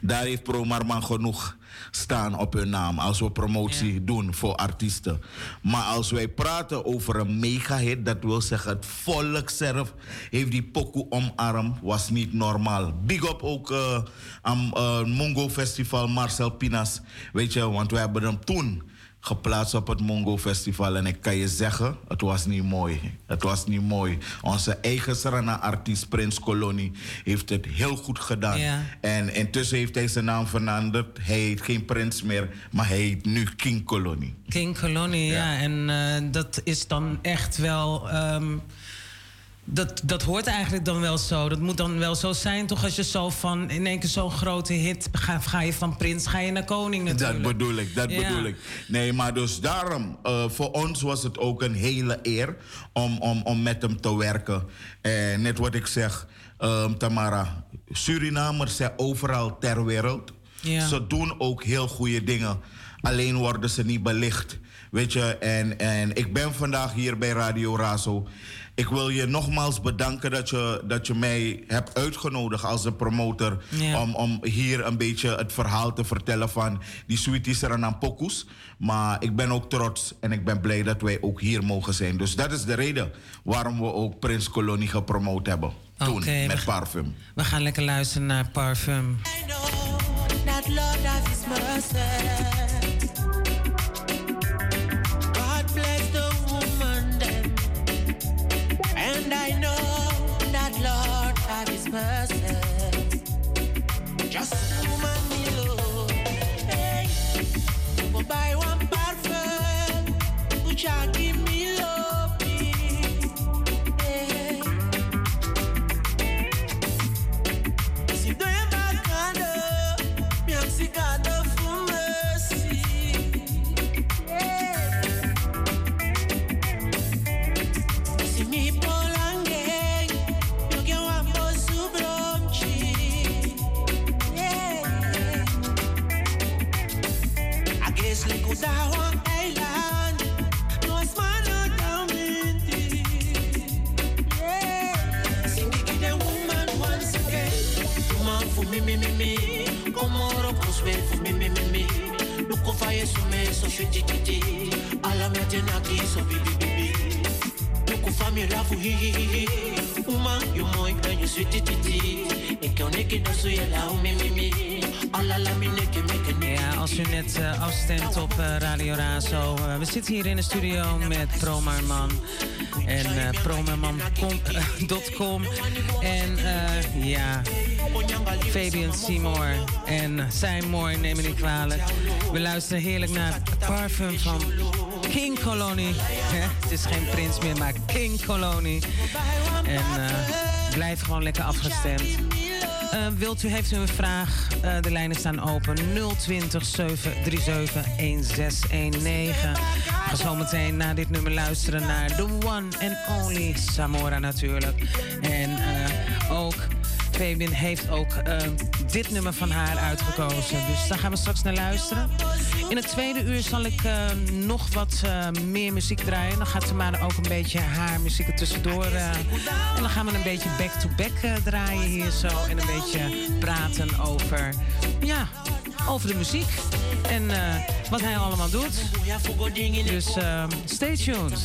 Daar heeft Promarman genoeg staan op hun naam als we promotie doen voor artiesten. Maar als wij praten over een mega-hit, dat wil zeggen het volk zelf heeft die pokoe omarm, was niet normaal. Big up ook eh, aan eh, Mongo Festival Marcel Pinas, weet je, want we hebben hem toen geplaatst op het Mongo Festival. En ik kan je zeggen, het was niet mooi. Het was niet mooi. Onze eigen Sarana-artiest Prins Colonie heeft het heel goed gedaan. Ja. En intussen heeft hij zijn naam veranderd. Hij heet geen Prins meer, maar hij heet nu King Colonie. King Colonie, ja. En eh, dat is dan echt wel. ehm, dat, dat hoort eigenlijk dan wel zo. Dat moet dan wel zo zijn, toch? Als je zo van in één keer zo'n grote hit ga, ga je van prins, ga je naar koning natuurlijk. Dat bedoel ik, dat Ja. bedoel ik. Nee, maar dus daarom, eh, voor ons was het ook een hele eer om, om, om met hem te werken. En net wat ik zeg, ehm, Tamara, Surinamers zijn overal ter wereld. Ja. Ze doen ook heel goede dingen. Alleen worden ze niet belicht. Weet je, en, en ik ben vandaag hier bij Radio Razo. Ik wil je nogmaals bedanken dat je, dat je mij hebt uitgenodigd als een promotor. Ja. Om, om hier een beetje het verhaal te vertellen van die Sweetie Seranan Pokus. Maar ik ben ook trots en ik ben blij dat wij ook hier mogen zijn. Dus dat is de reden waarom we ook Prins Colonie gepromoot hebben. Toen, we met gaan- parfum. We gaan lekker luisteren naar Parfum. that Lord have His mercy. And I know that Lord have His mercy. Just woman me hey, go buy one parfum, which I give so me, so sweet, titi. Alla me tenaki, so bibi, bibi. Look over me, love, hi, hi, hi. Woman, you mooi, and you sweet, titi. Ik kan niet dat zo je lauw, me, me, me. Alla la mi, neke, meke. Ja, als u net eh, afstemt op eh, Radio Razo. eh, we zitten hier in de studio met Promarman. En eh promarman.com. en eh, ja, Fabian Seymour en Seymour, neem me niet kwalijk. We luisteren heerlijk naar Parfum van King Colony. Het is geen prins meer, maar King Colony. En eh, blijf gewoon lekker afgestemd. Eh, wilt u, heeft u een vraag? Eh, de lijnen staan open. 020 737 1619. We gaan zo meteen na dit nummer luisteren naar The One and Only Samora natuurlijk. En eh, ook Fabian heeft ook eh, dit nummer van haar uitgekozen. Dus daar gaan we straks naar luisteren. In het tweede uur zal ik eh, nog wat eh, meer muziek draaien. Dan gaat Tamara ook een beetje haar muziek er tussendoor. en dan gaan we een beetje back-to-back draaien hier zo. En een beetje praten over, ja, over de muziek. En wat hij allemaal doet. Dus stay tuned.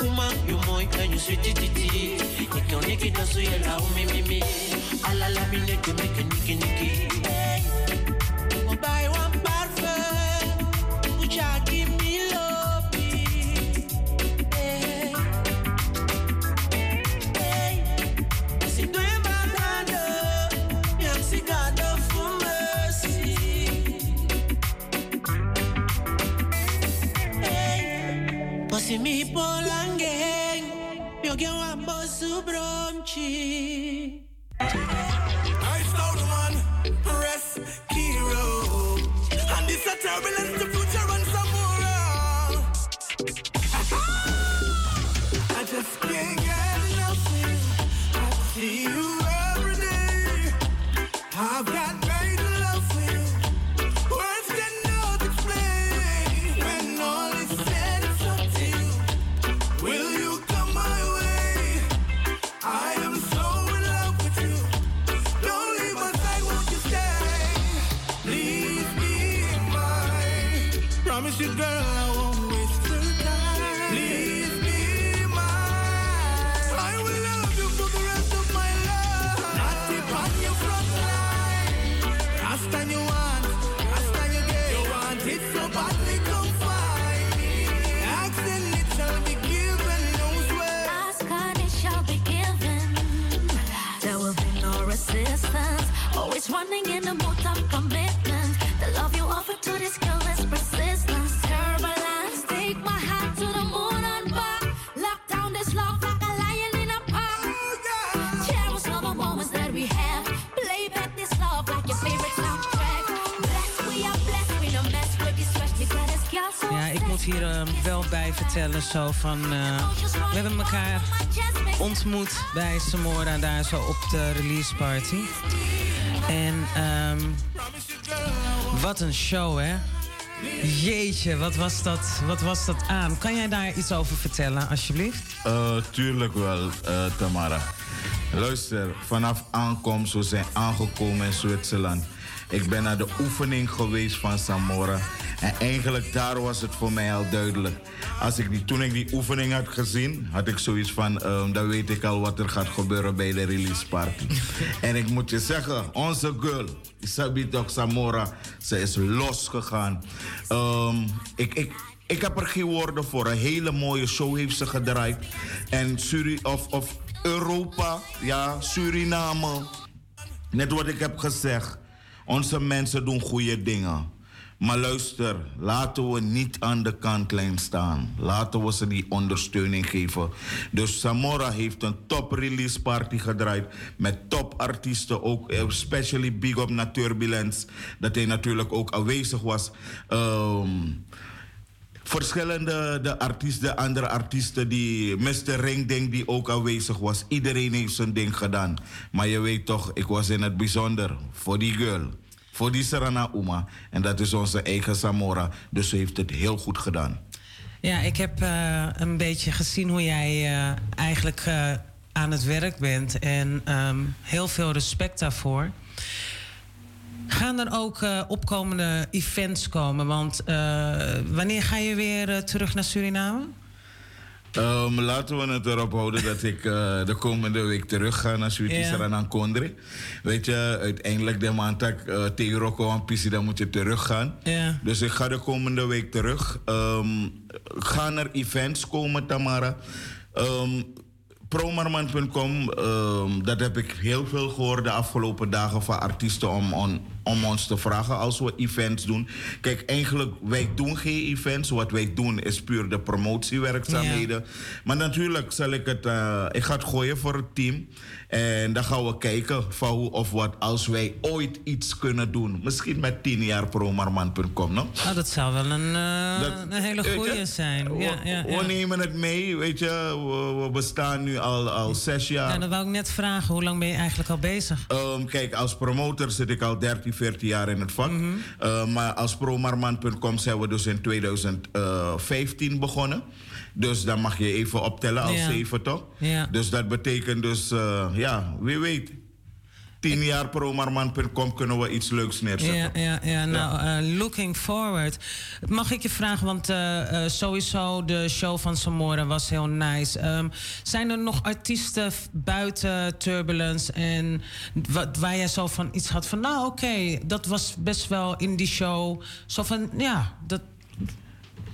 hi hi Uma you moy and you sweetie titi. Niki on niki dasu ye la me me me Ala la mi neke meke niki niki. Go buy one parfum Uja give me love Hey, hey. Si turbulence, ik moet hier eh, wel bij vertellen zo van... eh, we hebben elkaar ontmoet bij Samora daar zo op de release party. En ehm, wat een show, hè? Jeetje, wat was, dat, wat was dat aan? Kan jij daar iets over vertellen, alsjeblieft? Eh, tuurlijk wel, eh, Tamara. Luister, vanaf aankomst, we zijn aangekomen in Zwitserland. Ik ben naar de oefening geweest van Samora. En eigenlijk daar was het voor mij al duidelijk. Als ik die, toen ik die oefening had gezien, had ik zoiets van... ehm, dan weet ik al wat er gaat gebeuren bij de release party. en ik moet je zeggen, onze girl, Isabi Dok Samora, ze is losgegaan. Ehm, ik, ik, ik heb er geen woorden voor. Een hele mooie show heeft ze gedraaid. En Suri of, of Europa, ja, Suriname. Net wat ik heb gezegd. Onze mensen doen goede dingen. Maar luister, laten we niet aan de kantlijn staan. Laten we ze die ondersteuning geven. Dus Samora heeft een top release party gedraaid. Met topartiesten ook. eh, Especially big up naar Turbulence. Dat hij natuurlijk ook aanwezig was. Ehm, verschillende de artiesten, andere artiesten die Mr. Ring denk die ook aanwezig was. Iedereen heeft zijn ding gedaan. Maar je weet toch, ik was in het bijzonder voor die girl. Voor die Serena Uma. En dat is onze eigen Samora. Dus ze heeft het heel goed gedaan. Ja, ik heb eh, een beetje gezien hoe jij eh, eigenlijk eh, aan het werk bent. En ehm, heel veel respect daarvoor. Gaan er ook opkomende events komen? Want wanneer ga je weer terug naar Suriname? Ehm, laten we het erop houden dat ik eh, de komende week terug ga naar. Saranan Kondre. Weet je, uiteindelijk de maand dat uh, tegen en Pissi, dan moet je teruggaan. Ja. Dus ik ga de komende week terug. Ehm, gaan er events komen, Tamara? Ehm, Promarman.com, ehm, dat heb ik heel veel gehoord de afgelopen dagen van artiesten om, om, om ons te vragen als we events doen. Kijk, eigenlijk, wij doen geen events. Wat wij doen is puur de promotiewerkzaamheden. Maar natuurlijk zal ik het, eh, ik ga het gooien voor het team. En dan gaan we kijken van hoe of wat als wij ooit iets kunnen doen. Misschien met 10 jaar promarman.com, no? Oh, dat zou wel een, eh, Dat- een hele goeie zijn. Ja, ja, We ja. nemen het mee, weet je. We, we bestaan nu al, al zes jaar. Ja, dan wou ik net vragen, hoe lang ben je eigenlijk al bezig? Ehm, kijk, als promotor zit ik al 13, 14 jaar in het vak. Mhm. Eh, maar als promarman.com zijn we dus in 2015 begonnen. Dus dan mag je even optellen als Ja. zeven, toch? Ja. Dus dat betekent dus, eh, ja, wie weet. 10 jaar promarman.com kunnen we iets leuks neerzetten. Ja, ja, ja. nou, eh, looking forward. Mag ik je vragen, want eh, sowieso de show van Samora was heel nice. Ehm, zijn er nog artiesten buiten Turbulence en wat, waar jij zo van iets had van, nou oké, dat was best wel in die show. Zo van, ja, dat,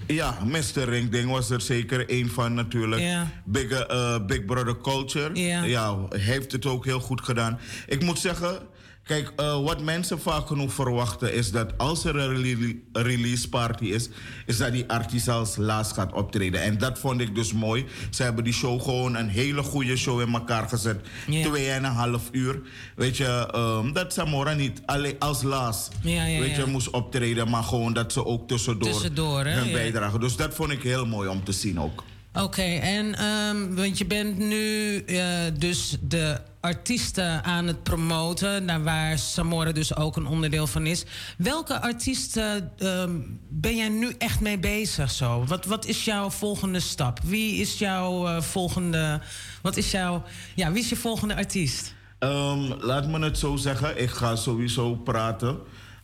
Ja, Mr. Ring Ding was er zeker één van natuurlijk. Ja. Big, eh, Big Brother Culture. Ja. heeft het ook heel goed gedaan. Ik moet zeggen, kijk, eh, wat mensen vaak genoeg verwachten is dat als er een rele- release party is, is dat die artiest als laatst gaat optreden. En dat vond ik dus mooi. Ze hebben die show gewoon een hele goede show in elkaar gezet. Ja. Twee en een half uur. Weet je, ehm, dat Samora niet alleen als laatst Ja, ja, weet je, ja. moest optreden, maar gewoon dat ze ook tussendoor, Tussendoor, hè? hun Ja. bijdrage. Dus dat vond ik heel mooi om te zien ook. Oké, en ehm, want je bent nu eh, dus de artiesten aan het promoten, naar waar Samora dus ook een onderdeel van is. Welke artiesten ehm, ben jij nu echt mee bezig zo? Wat, wat is jouw volgende stap? Wie is jouw eh, volgende. Wat is jouw. Ja, wie is je volgende artiest? Ehm, laat me het zo zeggen. Ik ga sowieso praten.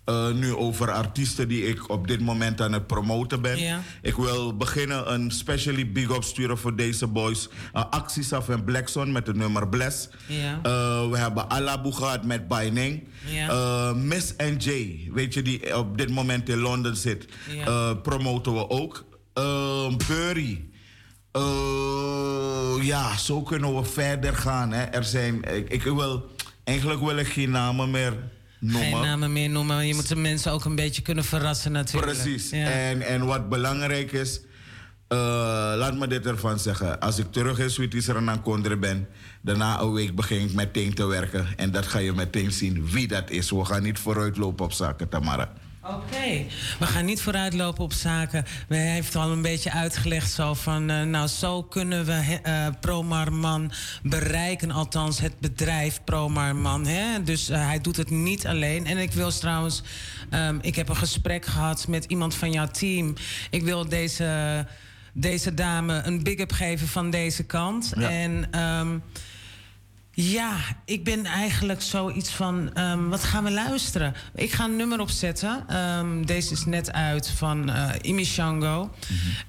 Eh, nu over artiesten die ik op dit moment aan het promoten ben. Ik wil beginnen een specially big up sturen voor deze boys. Uh, Actiesaf en Blackson met het nummer Bless. Ja. Eh, we hebben Alabu gehad met Baining. Ja. Eh, Miss NJ, weet je, die op dit moment in Londen zit, eh, promoten we ook. Uh, Burry. Eh, ja, zo kunnen we verder gaan. Hè. Er zijn, ik, ik wil, eigenlijk wil ik geen namen meer noemen. Geen namen meer noemen, maar je moet de mensen ook een beetje kunnen verrassen natuurlijk. Precies. Ja. En, en wat belangrijk is, eh, laat me dit ervan zeggen. Als ik terug in Sweetie Saranan Kondre ben, daarna een week begin ik meteen te werken. En dat ga je meteen zien wie dat is. We gaan niet vooruitlopen op zaken, Tamara. Oké, we gaan niet vooruitlopen op zaken. We heeft al een beetje uitgelegd zo van... eh, nou, zo kunnen we he- eh, Promarman bereiken. Althans, het bedrijf Promarman. Hè? Dus eh, hij doet het niet alleen. En ik wil trouwens... ehm, ik heb een gesprek gehad met iemand van jouw team. Ik wil deze, deze dame een big-up geven van deze kant. Ja. En... ehm, ja, ik ben eigenlijk zoiets van, ehm, wat gaan we luisteren? Ik ga een nummer opzetten. Ehm, deze is net uit van eh Imi Shango.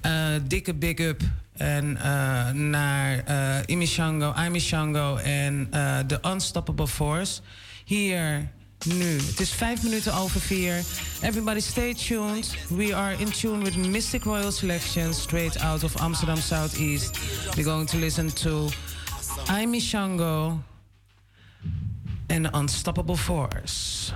Eh, dikke big up. En eh, naar eh Imi Shango, Imi Shango en The Unstoppable Force. Hier, nu. Het is vijf minuten over vier. Everybody stay tuned. We are in tune with Mystic Royal Selection, straight out of Amsterdam Southeast. We're going to listen to I'm Shango and Unstoppable Force.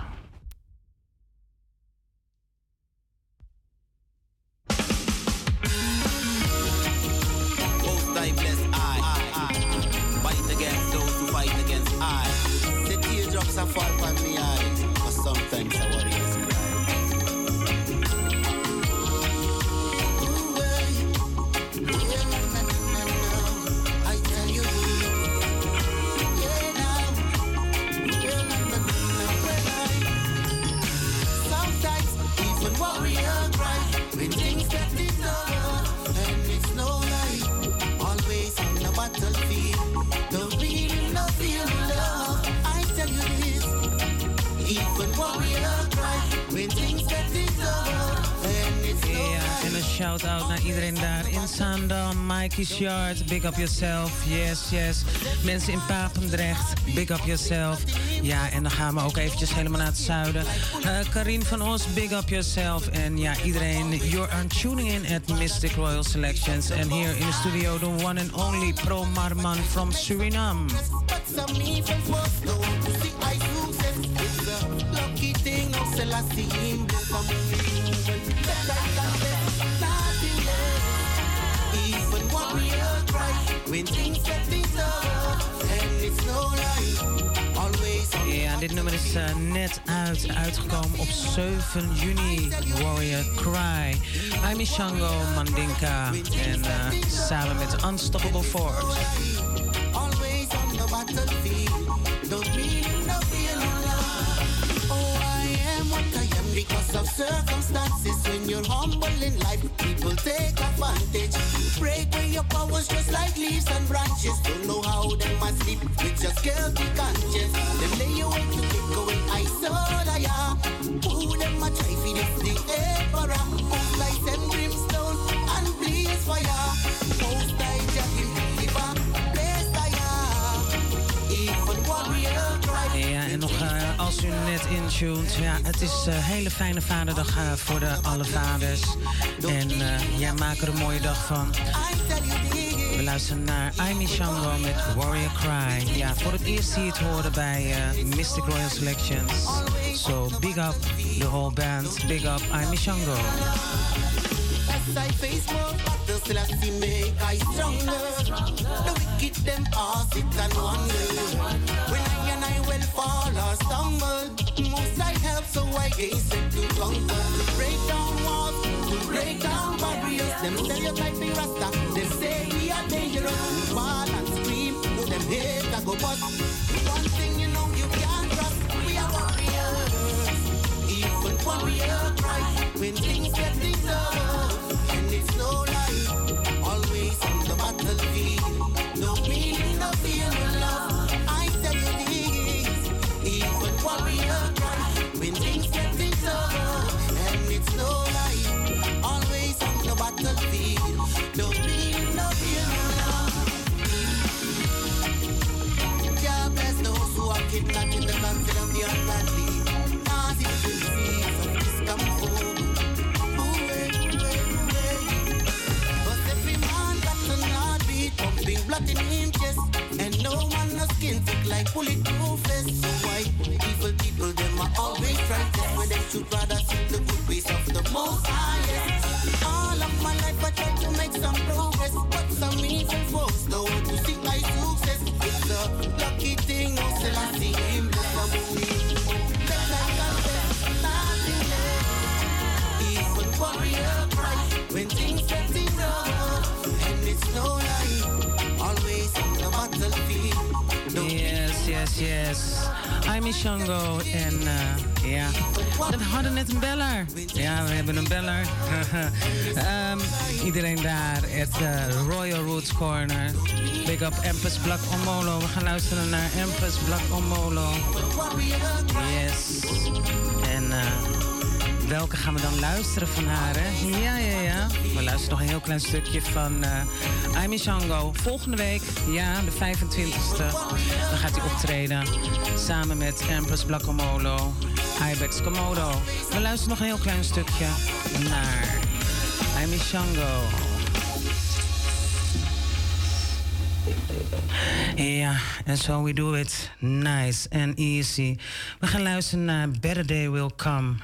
Shout-out naar iedereen daar in Zaandam. Mikey Shard, big up yourself. Yes, yes. Mensen in Papendrecht, big up yourself. Ja, en dan gaan we ook eventjes helemaal naar het zuiden. Uh, Karin van Os, big up yourself. En ja, iedereen, you're on tuning in at Mystic Royal Selections. En hier in de studio, the one and only Pro Marman from Suriname. Ja, dit nummer is eh, net uit, uitgekomen op 7 juni. Warrior Cry. I'm Shango Mandinka. En eh, samen met Unstoppable Force. Because of circumstances. When you're humble in life, people take advantage. You Break away your powers just like leaves and branches. Don't know how they must sleep with just guilty conscience. Them lay away to take away I saw am. Who them a try for this the emperor? Most lights and brimstone and blaze fire. En nog eh, als u net intuned, ja, het is een hele fijne vaderdag eh, voor de alle vaders. En eh, ja, maak er een mooie dag van. We luisteren naar Amy Shango met Warrior Cry. Ja, voor het eerst zie je het horen bij eh, Mystic Royal Selections. So big up the whole band, big up Amy Shango. I face I I stronger. The wicked them all sit and wonder. Fall or stumble, most I help so I strength to conquer. Break down walls, break down barriers. Them stereotype me rasta, them say we are dangerous. We fall and scream, them hate I go bust. One thing you know you can't trust, we are warriors. Even warrior cry when things get tough. Blood in him chest. And no man no skin thick like bulletproof vest. So why evil people them are always trying to when them should rather Yes, yes. I'm Shango en eh, ja, we hadden net een beller. Ja, we hebben een beller. Ehm, iedereen daar, het eh, Royal Roots Corner. Big up Empress Black Omolo. We gaan luisteren naar Empress Black Omolo. Yes. En eh, welke gaan we dan luisteren van haar? Hè? Ja, ja, ja. We luisteren nog een heel klein stukje van uh, Aimee Shango. Volgende week, ja, de 25e, dan gaat hij optreden. Samen met Empress Blackomolo, Ibex Komodo. We luisteren nog een heel klein stukje naar Aimee Shango. Ja, en so we do it nice and easy. We gaan luisteren naar Better Day Will Come.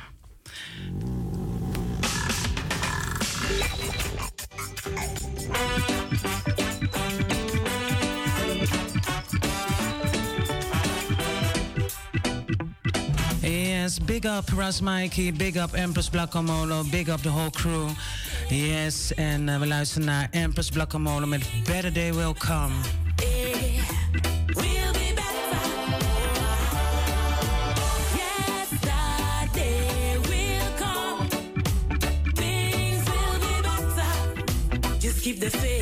Yes, big up Ras Mikey, big up Empress Blackamolo, big up the whole crew. Yes, en uh, we luisteren naar Empress Blackamolo met Better Day Will Come. Keep the faith,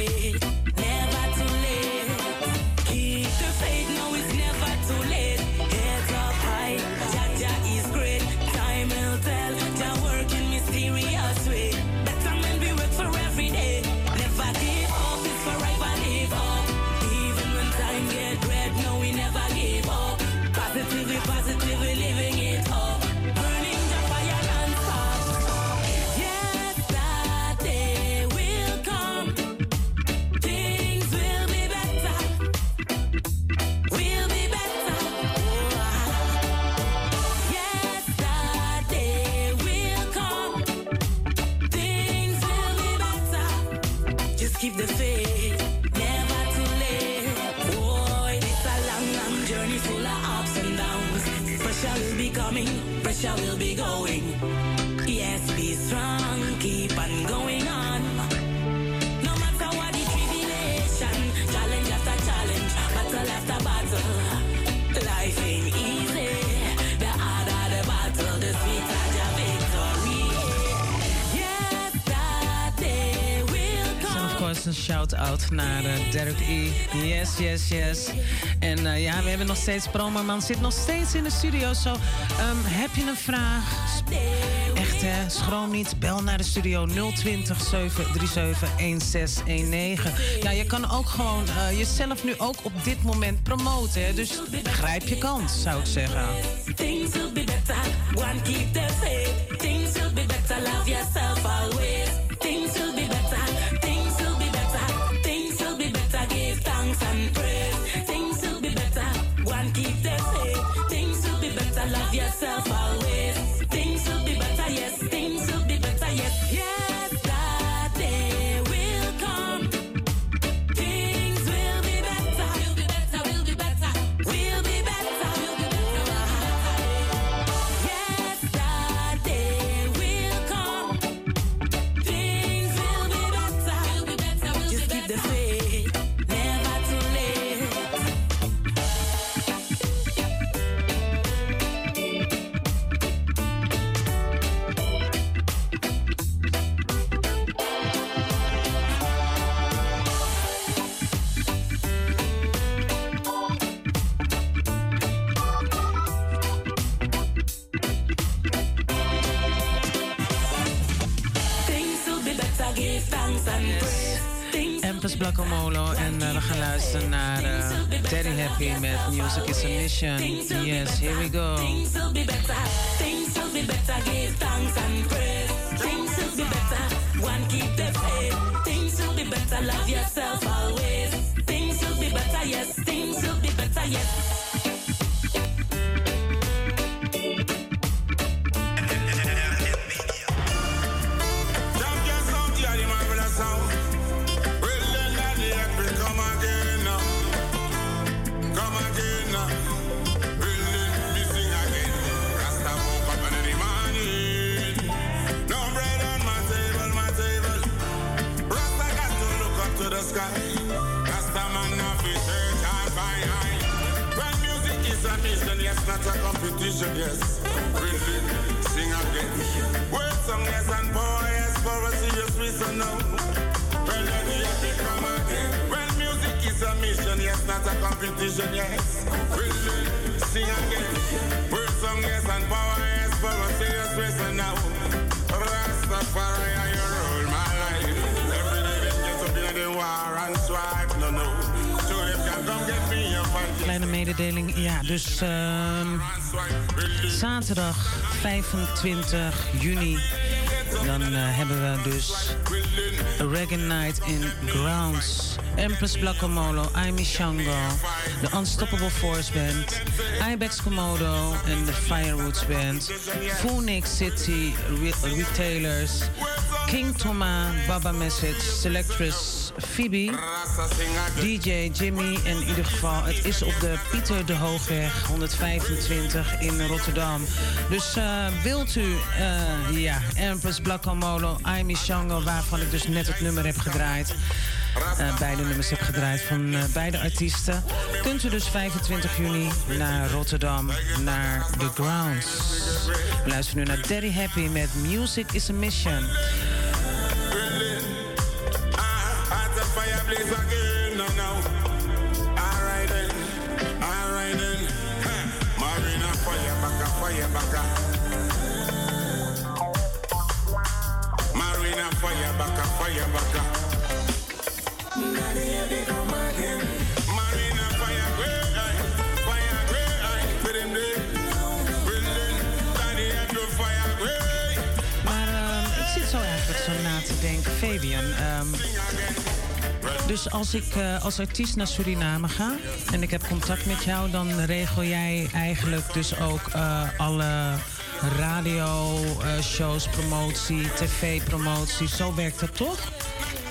Yes, yes, yes. En eh, ja, we hebben nog steeds promoman. Zit nog steeds in de studio. Zo, ehm, heb je een vraag? Echt hè, schroom niet. Bel naar de studio 020 737 1619. Ja, je kan ook gewoon eh, jezelf nu ook op dit moment promoten. Dus grijp je kans, zou ik zeggen. Things will be better. One keep the faith. Things will be better. Love yourself Yes, here we go. Zaterdag 25 juni. Dan eh, hebben we dus Reggae Night in Grounds. Empress Blackomolo, Aimi Shango, de Unstoppable Force Band, Ibex Komodo en de Firewoods Band, Phoenix City Re- Retailers, King Toma, Baba Message, Selectress, Phoebe, DJ Jimmy. En in ieder geval, het is op de Pieter de Hoogweg 125 in Rotterdam. Dus eh, wilt u, eh, ja, Empress Blackomolo, Aimi Shango, waarvan ik dus net het nummer heb gedraaid. eh, beide nummers heb gedraaid van beide artiesten. Kunt u dus 25 juni naar Rotterdam, naar The Grounds. We luisteren nu naar Daddy Happy met Music is a Mission. Blaze again, no, no. Alright then, alright then. Marina fire baka, fire baka. Marina fire baka, fire baka. Marina dus als ik eh, als artiest naar Suriname ga en ik heb contact met jou, dan regel jij eigenlijk dus ook eh, alle radio, eh, promotie, tv-promotie. Zo werkt dat toch?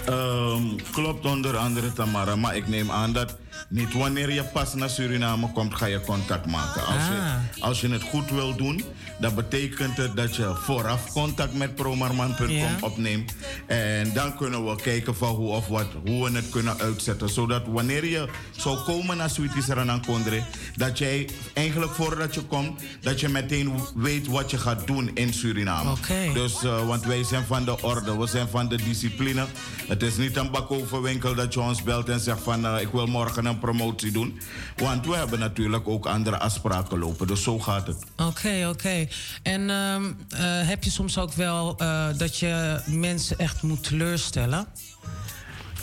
Ehm, klopt onder andere Tamara, maar ik neem aan dat niet wanneer je pas naar Suriname komt, ga je contact maken. Als, je, als je het goed wil doen, dan betekent het dat je vooraf contact met promarman.com Ja. opneemt. En dan kunnen we kijken van hoe of wat, hoe we het kunnen uitzetten. Zodat wanneer je zou komen naar Sweetie Saranan Kondre, dat jij eigenlijk voordat je komt, dat je meteen weet wat je gaat doen in Suriname. Dus, eh, want wij zijn van de orde, we zijn van de discipline. Het is niet een bakoverwinkel dat je ons belt en zegt van eh, ik wil morgen promotie doen. Want we hebben natuurlijk ook andere afspraken lopen. Dus zo gaat het. Oké, oké. En ehm, eh, heb je soms ook wel eh, dat je mensen echt moet teleurstellen?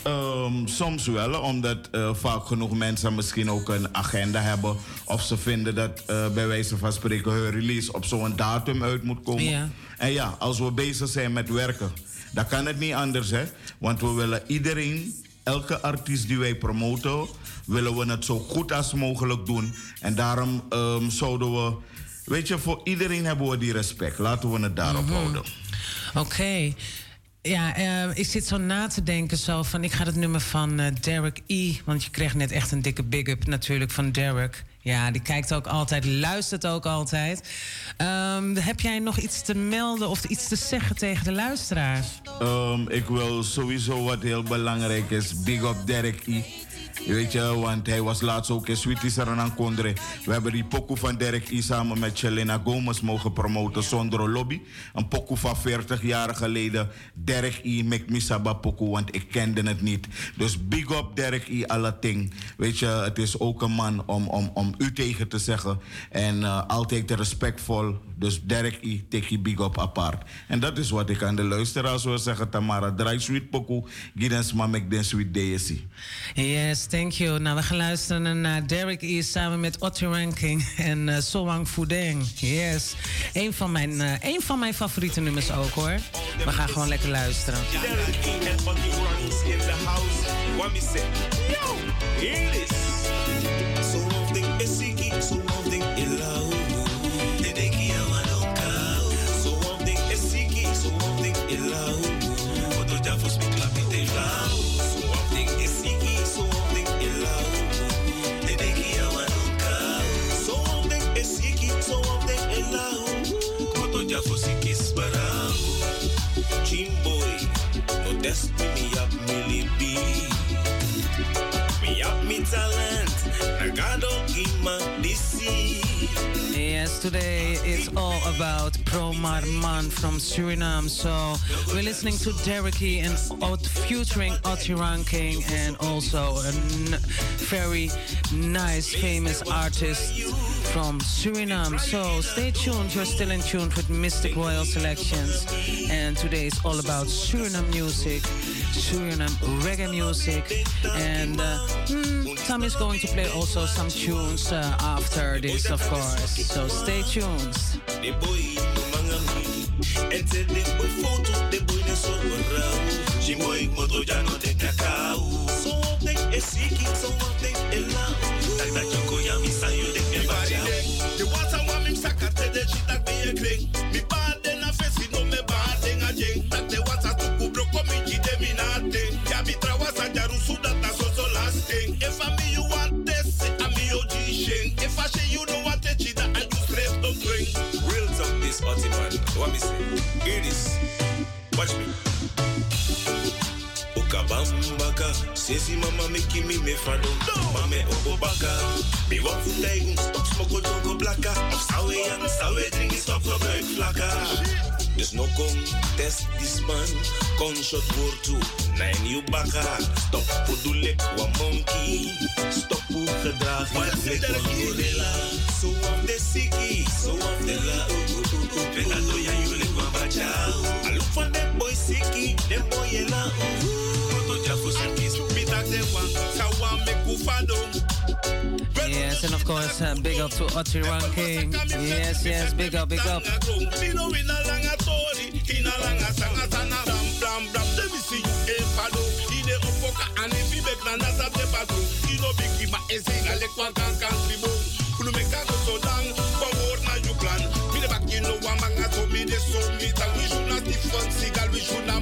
Ehm, soms wel, omdat eh, vaak genoeg mensen misschien ook een agenda hebben. Of ze vinden dat bij wijze van spreken hun release op zo'n datum uit moet komen. Ja. En ja, als we bezig zijn met werken, dan kan het niet anders. Hè? Want we willen iedereen, elke artiest die wij promoten, willen we het zo goed als mogelijk doen. En daarom ehm, zouden we, weet je, voor iedereen hebben we die respect. Laten we het daarop Mhm. houden. Oké. Ja, eh, ik zit zo na te denken zo van... ik ga het nummer van eh, Derek E... want je kreeg net echt een dikke big-up natuurlijk van Derek. Ja, die kijkt ook altijd, luistert ook altijd. Ehm, heb jij nog iets te melden of iets te zeggen tegen de luisteraars? Ehm, ik wil sowieso wat heel belangrijk is. Big up Derek E. Weet je, want hij was laatst ook in Sweetie Saranan Kondre. We hebben die pokoe van Derek E. samen met Chelena Gomez mogen promoten zonder lobby. Een pokoe van 40 jaar geleden. Derek E. make me saba pokoe, want ik kende het niet. Dus big up Derek E. alle ting. Weet je, het is ook een man om, om, om u tegen te zeggen. En eh, altijd respectvol. Dus Derek E. take big up apart. En dat is wat ik aan de luisteraars wil zeggen. Tamara, draai sweet pokoe. Giddens make den sweet deesi. Yes, thank you. Nou, we gaan luisteren naar Derek E. samen met Otto Ranking en uh, Soang Fudeng. Yes, een van, mijn, eh, een van mijn favoriete nummers ook hoor. We gaan gewoon lekker luisteren. Derek in the house. What me say? Yo, Yes, today it's all about Pro Marman from Suriname. So we're listening to Derek and Ot- featuring Otti Ranking and also a very nice, famous artist from Suriname. So stay tuned. You're still in tune with Mystic Royal Selections. And today is all about Suriname music, Suriname reggae music. And uh, hmm, Tom is going to play also some tunes uh, after this, of course. So stay tuned. The boy no mangami, and tell the boy photo, the boy ne so rau. She boy moto ya man. What me. Watch me. Okabambaka, sesi mama meki mi me fado. Mame obobaka, mi to take stop smoke jongo blaka. Sawe and sawe drink stop no buik flaka. Dus no come test this man, con shot voor two, nine you baka. Stop podulek wa monkey, stop hoe gedrag je flik wa gorilla. So of the siki, so of the la. Vela doya you lek wa bachao. I look for them boy siki, them boy yela. Moto jafo sikis, mi tak de wan, sa wan me kufado. Yes, and of course, uh, big up to Otti Ranking. Yes, yes, big up, big up.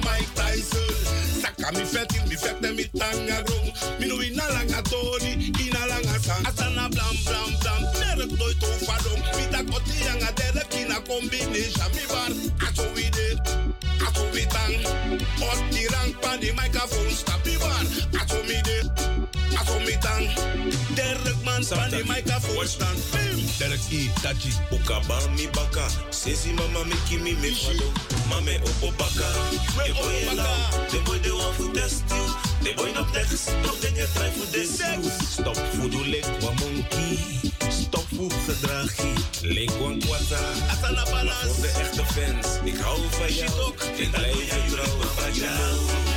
Mike Tyson. Saka mi fekte mi tanga combination. Mi bar, aso we did, we tang. Ot di rang pan di microphone, stop mi bar, mi tang. Derek man pan di microphone, stand. Derek E, Ukaba, mi baka. Sesi mama mi kimi me. Mame opo baka. De boy en lau, de boy de one for test you. De boy no text, no dingen try for this you. Stop de lek wa monkey. Stop voor gedragie. Lek wan kwata. Asana balans. Voor de echte fans, ik hou van jou. Ik blijf je trouw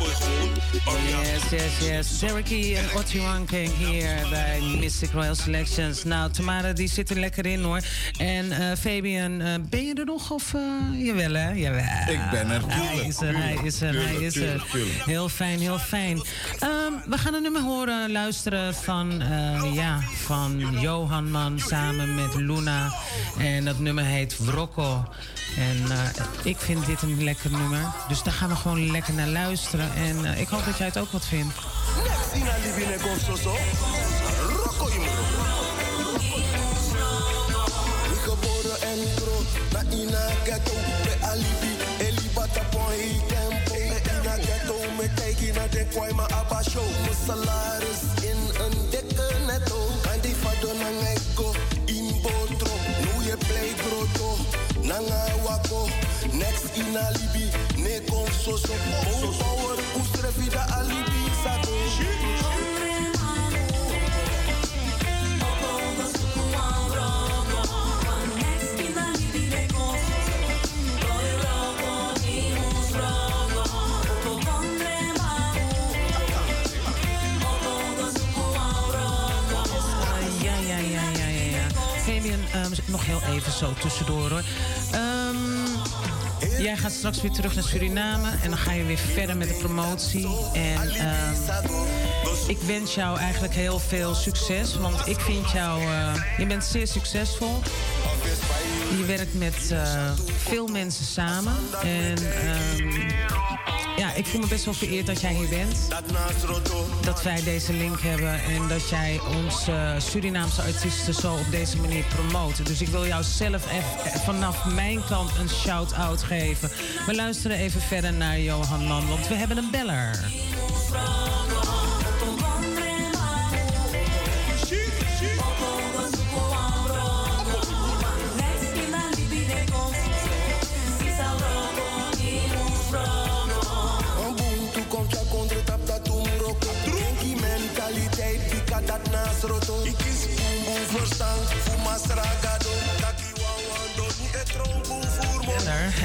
Yes, yes, yes. Cherokee en Otty Ranking hier bij Mystic Royal Selections. Nou, Tamara die zit er lekker in hoor. En eh, Fabian, eh, ben je er nog of... eh, jawel hè? Jawel. Ik ben er, Hij is er, hij is er, hij is er. Heel fijn, heel fijn. Ehm, we gaan een nummer horen, luisteren van, eh, ja, van Johan Man samen met Luna. En dat nummer heet Wrokko. En eh, ik vind dit een lekker nummer. Dus daar gaan we gewoon lekker naar luisteren. En eh, ik hoop dat jij het ook wat vindt. Next kijk naar de kwai ma abba show. Mijn salaris in een dikke netto. En die fado na ngeko, in botro. Nu je play grotto, nanga wako. Next in alibi, ne kom so so. Bouw power, oestre vida alibi, nog heel even zo tussendoor hoor. Ehm, jij gaat straks weer terug naar Suriname en dan ga je weer verder met de promotie. En ehm, ik wens jou eigenlijk heel veel succes, want ik vind jou, eh, je bent zeer succesvol. Je werkt met eh, veel mensen samen. En ehm, ja, ik voel me best wel vereerd dat jij hier bent. Dat wij deze link hebben en dat jij onze Surinaamse artiesten zo op deze manier promoten. Dus ik wil jou zelf even vanaf mijn kant een shout-out geven. We luisteren even verder naar Johan Man, want we hebben een beller.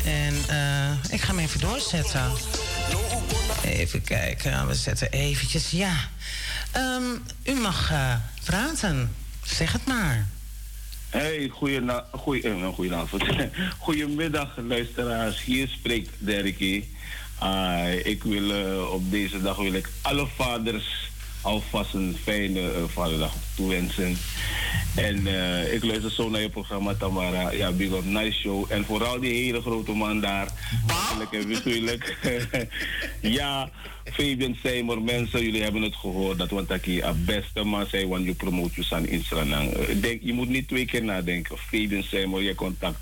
En eh, ik ga hem even doorzetten. Even kijken, we zetten eventjes, ja. Ehm, u mag eh, praten. Zeg het maar. Hey, goeie goeie, eh, goedenavond. Goedemiddag, luisteraars. Hier spreekt Derkie. Ah, ik wil op deze dag wil ik alle vaders alvast een fijne eh, vaderdag toewensen. En eh, ik luister zo naar je programma Tamara. Ja, big up, nice show. En vooral die hele grote man daar. Eigenlijk en natuurlijk. ja, Fabian Seymour, mensen, jullie hebben het gehoord. Dat want ik hier beste man zei, want je promoot je aan Instagram. Ik denk, je moet niet twee keer nadenken. Fabian Seymour, je contact.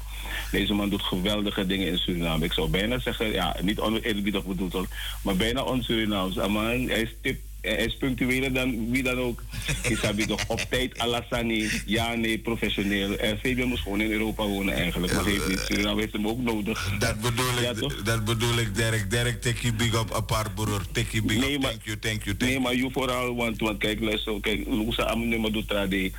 Deze man doet geweldige dingen in Suriname. Ik zou bijna zeggen, ja, niet oneerbiedig bedoeld maar bijna on-Surinaams. Hij is tip, is punctueler dan wie dan ook. Ik heb toch op tijd, Alassani, ja, nee, professioneel. En Fabian moest gewoon in Europa wonen eigenlijk, maar heeft niet. Suriname heeft hem ook nodig. Dat bedoel Ja, ik, toch? dat bedoel ik, Derek. Derek, take you big up apart, broer. Take you big Nee, up. maar- Thank you, thank you, thank Nee, you. maar je vooral, want, want kijk, luister, kijk, Lusa Amunuma doet trade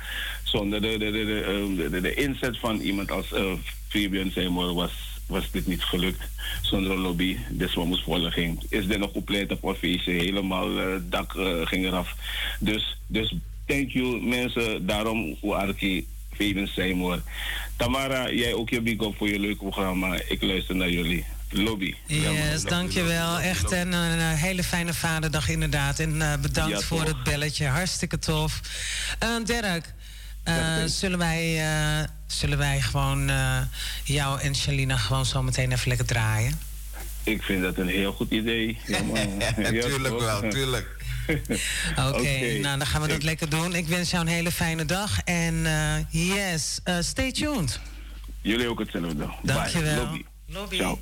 zonder de, de, de, de, de, de, de inzet van iemand als eh Fabian Seymour was, was dit niet gelukt. Zonder een lobby, dus wat moest volgen. Is er nog compleet op een feestje, helemaal het dak eh, ging eraf. Dus, dus thank you mensen, daarom hoe Arki, Fabian Seymour. Tamara, jij ook je big up voor je leuke programma. Ik luister naar jullie. Lobby. Yes, dankjewel. Echt en een, hele fijne vaderdag inderdaad. En eh, bedankt Ja, voor toch. het belletje. Hartstikke tof. Eh Derek, eh, zullen, wij, eh, zullen wij gewoon eh, jou en Shalina gewoon zo meteen even lekker draaien? Ik vind dat een heel goed idee. Ja, tuurlijk wel, tuurlijk. Oké, nou dan gaan we dat Ik- lekker doen. Ik wens jou een hele fijne dag en eh, yes, stay tuned. Jullie ook hetzelfde. Bye. Dankjewel. Lobby. Lobby. Ciao.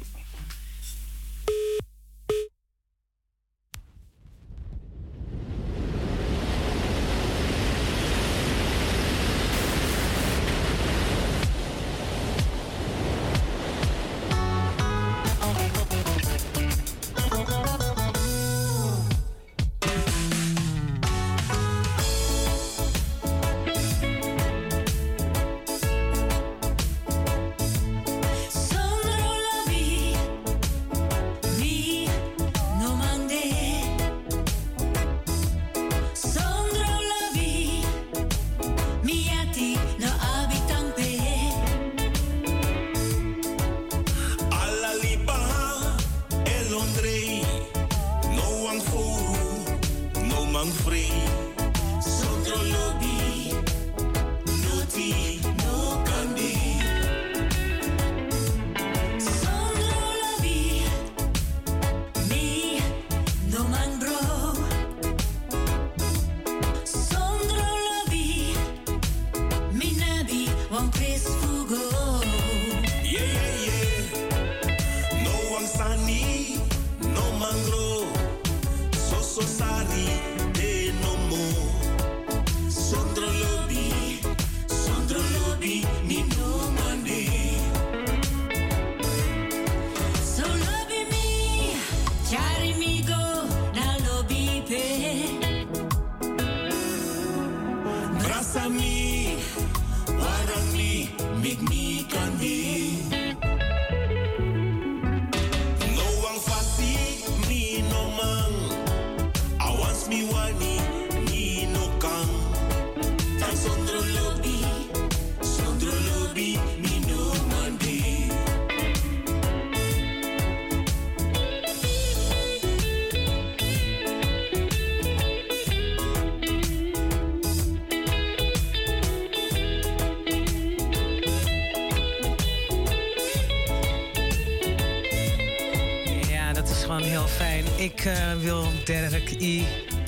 Derek E.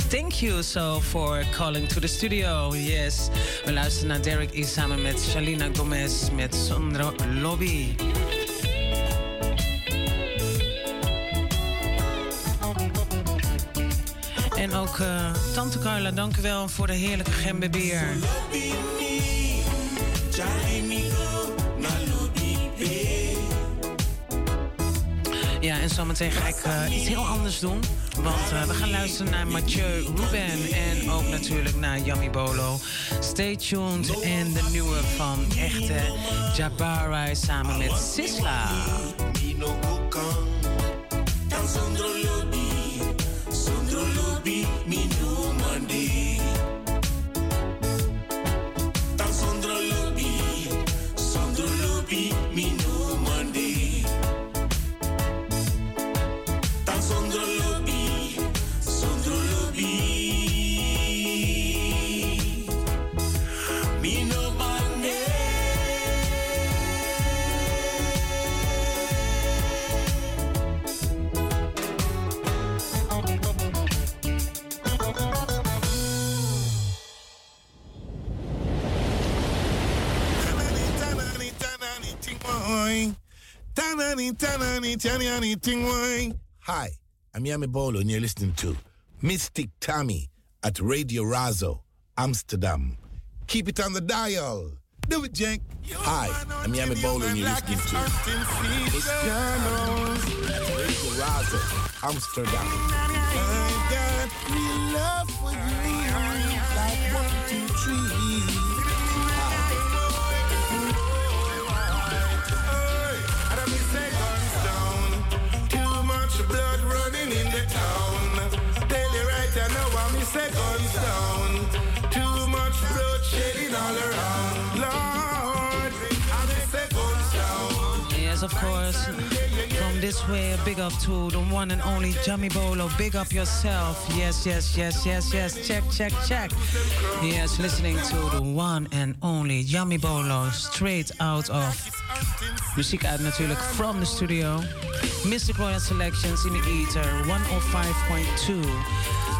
Thank you so for calling to the studio. Yes. We luisteren naar Derek E. samen met Shalina Gomez met Sondro Lobby. En ook eh, Tante Carla, dank u wel voor de heerlijke gembebier. Ja, en zometeen ga ik eh, iets heel anders doen. Want eh, we gaan luisteren naar Mathieu Ruben en ook natuurlijk naar Yummy Bolo. Stay tuned en de nieuwe van echte Jabari samen met Sisla. Hi, I'm Yami Bolo, and you're listening to Mystic Tammy at Radio Razo, Amsterdam. Keep it on the dial. Do it, Jank. Hi, I'm Yami Bolo, and you're listening to Radio Razo, Amsterdam. I got real love for you, like one, two, three. Say guns down. Too much all around. Lord, say guns down. Yes, of course. From this way, big up to the one and only Jammy Bolo. Big up yourself. Yes, yes, yes, yes, yes. Check, check, check. Yes, listening to the one and only Jammy Bolo. Straight out of muziek uit natuurlijk from the studio. Mystic Royal Selections in the Ether 105.2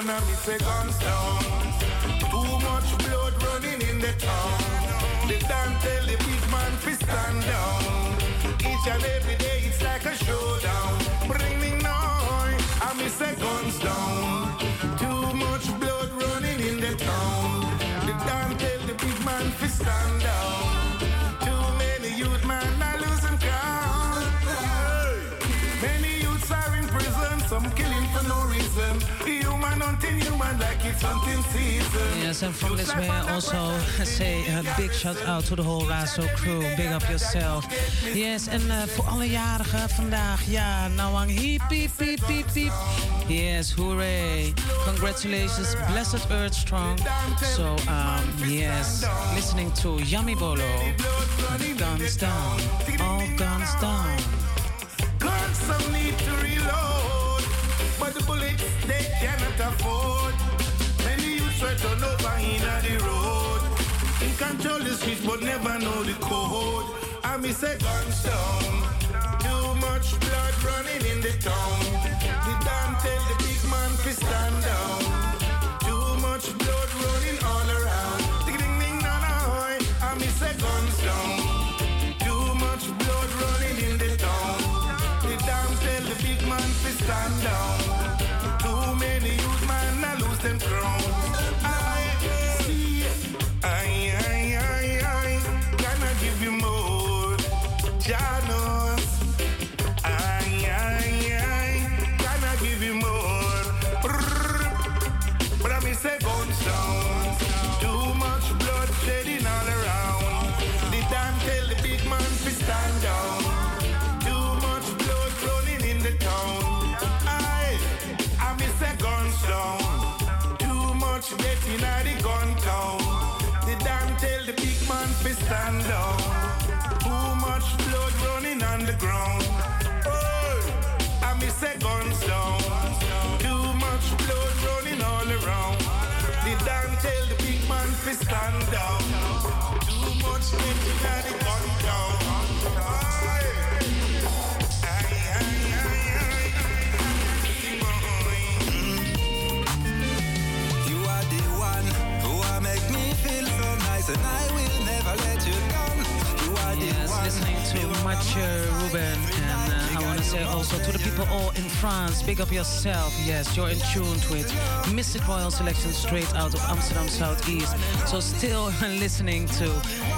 And me say guns down. Too much blood running in the town. The damn tell the big man fi stand down. Each and every day it's like a showdown. Yes, and from this way also say a big shout out to the whole Razo crew. Big up yourself. Yes, en uh, voor alle jarigen vandaag, ja, Nawang hip hip hip hip hip. Yes, hooray. Congratulations, blessed earth strong. So, um, yes, listening to Yummy Bolo. Guns down, all guns down. Guns need to reload, but the bullets they cannot afford. Try to over in the road. In control the streets but never know the code. I me say guns down. Too much blood running in the town. Stand down. Too much blood running on the ground. Oh, I me say guns down. Too much blood running all around. The damn tell the big man to stand down. Too much getting out the gun Ruben. And uh, I want to say also to the people all in France, big up yourself. Yes, you're in tune with Mystic Royal Selection straight out of Amsterdam Southeast. So still listening to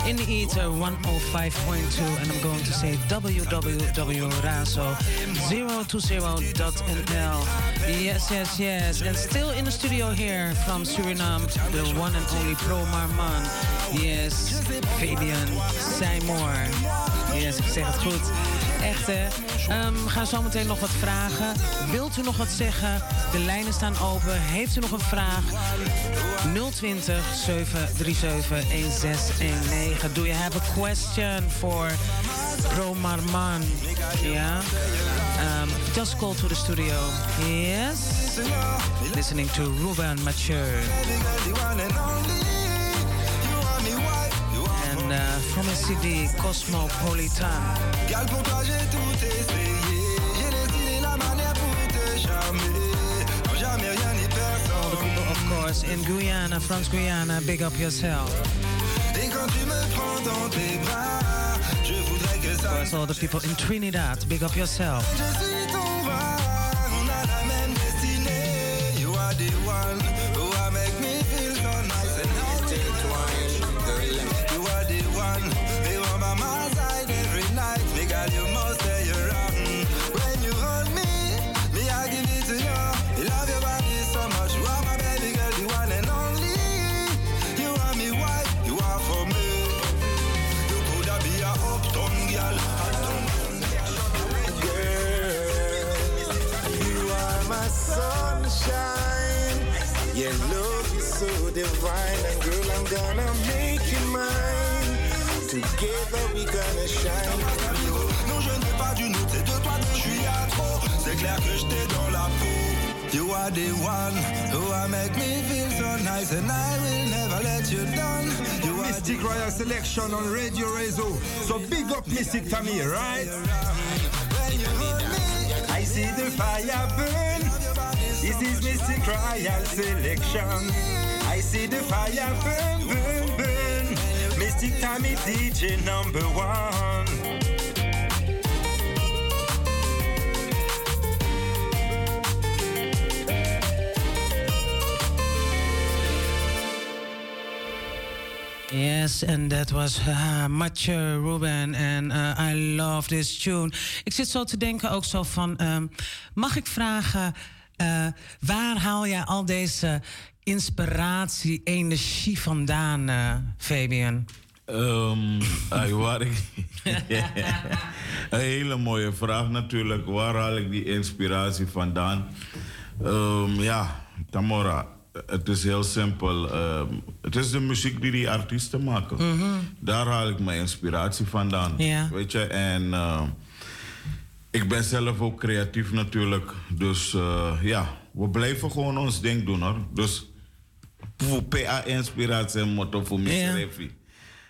In the Ether 105.2. And I'm going to say www.razo020.nl. Yes, yes, yes. And still in the studio here from Suriname, the one and only Pro Marman. Yes, Fabian Seymour. Yes, ik zeg het goed. Echt hè. Ehm, we gaan zo meteen nog wat vragen. Wilt u nog wat zeggen? De lijnen staan open. Heeft u nog een vraag? 020 737 1619. Do you have a question for Pro Marman? Ja. Um, just call to the studio. Yes. Listening to Ruben Mathieu. Uh, from a CD, Cosmopolitan. Gal, pour toi j'ai tout essayé. J'ai dessiné la manière pour te charmer. Jamais rien ni personne. All the people, of course, in Guyana, France Guyana, big up yourself. Et quand tu me prends dans tes bras, je voudrais of course, all the people in Trinidad. Big up yourself. Je suis ton roi, on a la même destinée. You are the one divine, and girl, I'm gonna make you mine. Together we gonna shine. Non, je n'ai pas d'une autre, c'est de toi que je suis à trop. C'est clair que je t'ai dans la peau. You are the one who I make me feel so nice, and I will never let you down. You are Mystic Royal Selection on Radio Rezo. So big up Mystic Tammy, right? I see the fire burn. This is Mystic Royal Selection. I see the fire burn, burn, burn. Mystic Tommy DJ number one. Yes, and that was uh, Mathieu Ruben. En uh, I love this tune. Ik zit zo te denken ook zo van... ehm, mag ik vragen, eh, waar haal jij al deze inspiratie, energie vandaan, eh, Fabian? Ehm, ai, waar ik... Een hele mooie vraag natuurlijk. Waar haal ik die inspiratie vandaan? Ehm, ja, Tamora, het is heel simpel. Ehm, het is de muziek die die artiesten maken. Daar haal ik mijn inspiratie vandaan. Weet je, en ik ben zelf ook creatief natuurlijk. Dus eh, ja, we blijven gewoon ons ding doen hoor. Dus voor PA-inspiratie en motto voor Miss Ja.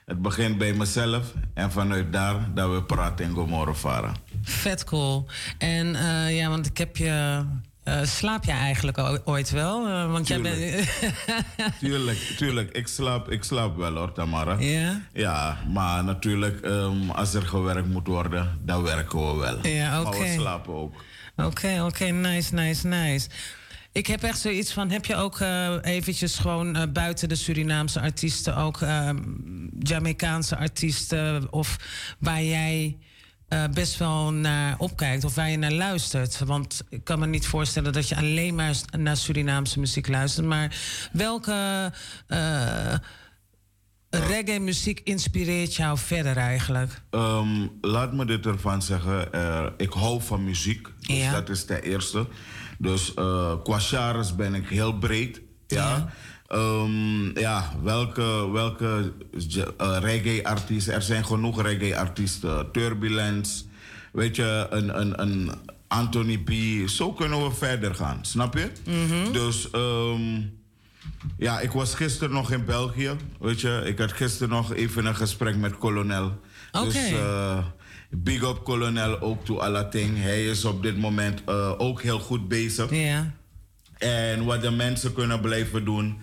Het begint bij mezelf en vanuit daar dat we praten in Gomorra Vara. Vet cool. En eh, ja, want ik heb je... eh, slaap jij eigenlijk ooit wel? Eh, want jij bent... Tuurlijk, tuurlijk. Ik slaap, ik slaap wel hoor, Tamara. Ja? Ja, maar natuurlijk, ehm, als er gewerkt moet worden, dan werken we wel. Ja, Maar oké. we slapen ook. Oké, oké, nice, nice, nice. Ik heb echt zoiets van, heb je ook eh, eventjes gewoon eh, buiten de Surinaamse artiesten ook ehm, Jamaicaanse artiesten of waar jij eh, best wel naar opkijkt of waar je naar luistert? Want ik kan me niet voorstellen dat je alleen maar naar Surinaamse muziek luistert, maar welke reggae muziek inspireert jou verder eigenlijk? Ehm, laat me dit ervan zeggen. ik hou van muziek. Dus Ja. dat is ten eerste. Dus eh, qua genres ben ik heel breed. Ja. Ehm, ja, welke, welke eh, reggae-artiesten? Er zijn genoeg reggae-artiesten. Turbulence, weet je, een, een, een Anthony P. Zo kunnen we verder gaan, snap je? Dus ehm, ja, ik was gisteren nog in België. Weet je, ik had gisteren nog even een gesprek met kolonel. Dus Oké. Big up kolonel ook to Alating. Hij is op dit moment eh, ook heel goed bezig. Ja. En wat de mensen kunnen blijven doen,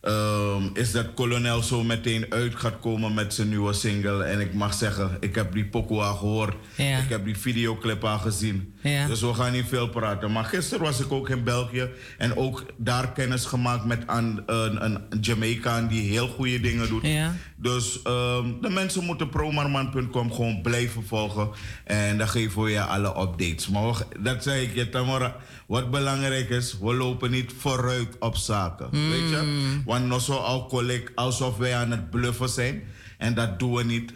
ehm, is dat kolonel zo meteen uit gaat komen met zijn nieuwe single. En ik mag zeggen, ik heb die pokoe al gehoord. Ja. Ik heb die videoclip al gezien. Ja. Dus we gaan niet veel praten. Maar gisteren was ik ook in België en ook daar kennis gemaakt met een, een, een Jamaicaan die heel goede dingen doet. Ja. Dus ehm, de mensen moeten promarman.com gewoon blijven volgen. En dan geven we je alle updates. Maar we- dat zeg ik je, Tamara. Wat belangrijk is, we lopen niet vooruit op zaken. Weet je? Want nog zo alcoholic, alsof wij aan het bluffen zijn. En dat doen we niet.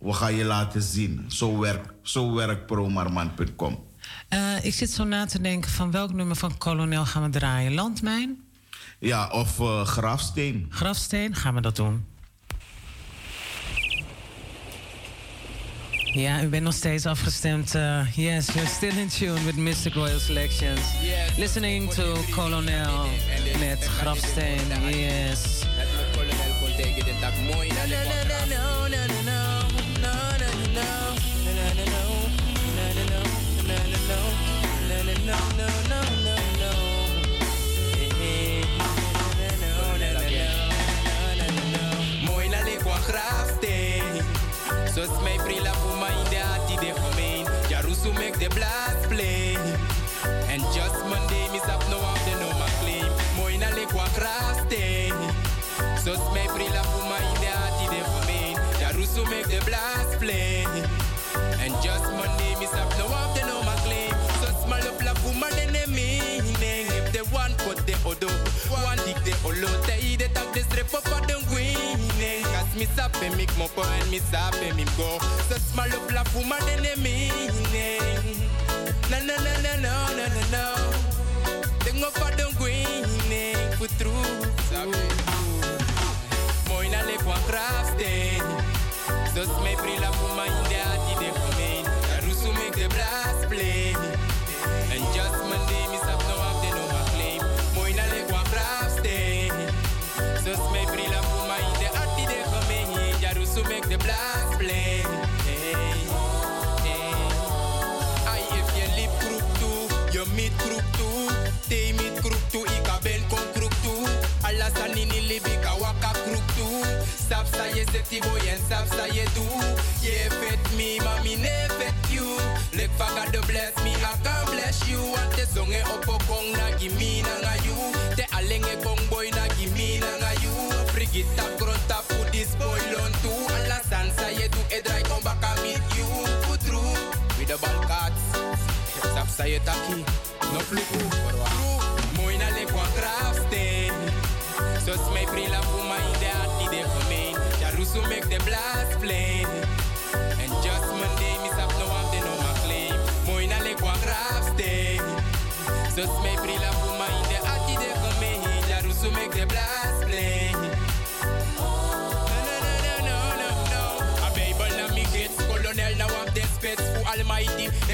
We gaan je laten zien. Zo werkt zo werkt promarman.com. Eh, ik zit zo na te denken van welk nummer van Kolonel gaan we draaien? Landmijn? Ja, of eh, grafsteen. Grafsteen? Gaan we dat doen? Ja, u bent nog steeds afgestemd. eh, yes, you're still in tune with Mystic Royal Selections. Listening to Colonel met Grafsteen. Yes. Mooi na grafsteen. Sos mij voor mij in de ati Jarusu make the blast play. And just Monday, miss up no of the no my claim. Moina le kwa kraste. So smay prila puma in the ati de me. Jarusu make the blast play. And just winning. Cause miss up and make mo po and miss up and me go. So small up la puma de ne meaning. Na na na na no no no no. Ding up for the winning. Put through. Sabi. Mooi na le kwa kraften. So smay prila puma in the ati de for me. Jarusu make the blast play. Alla sanini libi ka waka kroep toe. Sap sa je zeti boy en sap sa je doe. Je vet me, maar me ne vet you. Lek vaga de bless me, I can bless you. Want te zonge op kong na gimi na nga you. Te alenge kong boy na gimi na nga you. Frigita gronta put this boy on too. Alla sansa je doe, e draai kom baka meet you. Put through with the ball cards. Sap sa je taki, no flipu. True, mooi na le kwa kraften. So smay prila puma in the ati de for me. Jarusu make the blast play. And just Monday, miss up no have the no my claim. Mooi na le kwa kraften. So smay prila puma in the ati de for me. Jarusu make the blast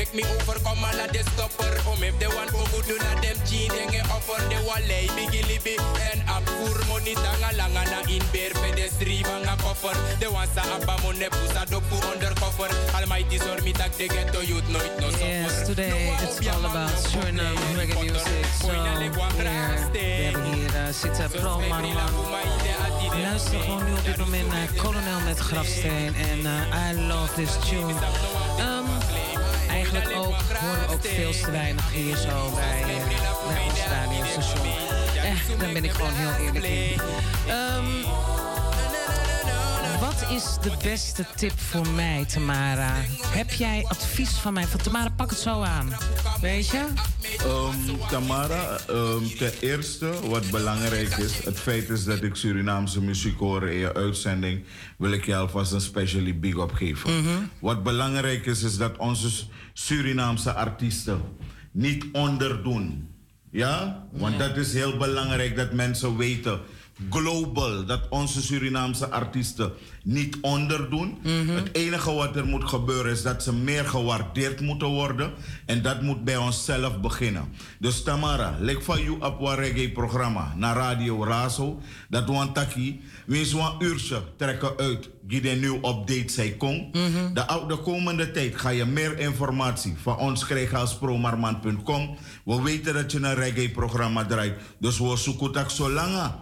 Make me overcome all of the stopper. Om if they want for good, na them chin, offer the wale, biggie libi. En up voor money, tanga langa na in beer, pedestri, banga koffer. De wansa abba money, pusa dopu undercover. Almighty sor me tak de ghetto youth, nooit no suffer. Yes, today it's all about Suriname reggae music. So, we hebben hier uh, zitten Pro Marwan. Luister gewoon nu op dit moment naar Colonel met Grafsteen en uh, I Love This Tune. Um, eigenlijk ook, horen we ook veel te weinig hier zo bij, uh, bij ons radiostation. Eh, daar ben ik gewoon heel eerlijk in. Um, wat is de beste tip voor mij, Tamara? Heb jij advies van mij? Van Tamara, pak het zo aan. Weet je? Um, Tamara, um, ten eerste, wat belangrijk is, het feit is dat ik Surinaamse muziek hoor in je uitzending, wil ik je alvast een specially big up geven. Mhm. Wat belangrijk is, is dat onze Surinaamse artiesten niet onderdoen. Ja? Want dat is heel belangrijk dat mensen weten, global, dat onze Surinaamse artiesten niet onderdoen. Het enige wat er moet gebeuren is dat ze meer gewaardeerd moeten worden. En dat moet bij onszelf beginnen. Dus Tamara, leg van you op een reggae-programma naar Radio Razo. Dat want taki, wees een uurtje trekken uit. Give de nieuwe update zij kom. de, de komende tijd ga je meer informatie van ons krijgen als promarman.com. We weten dat je een reggae-programma draait. Dus we zoeken dat zolang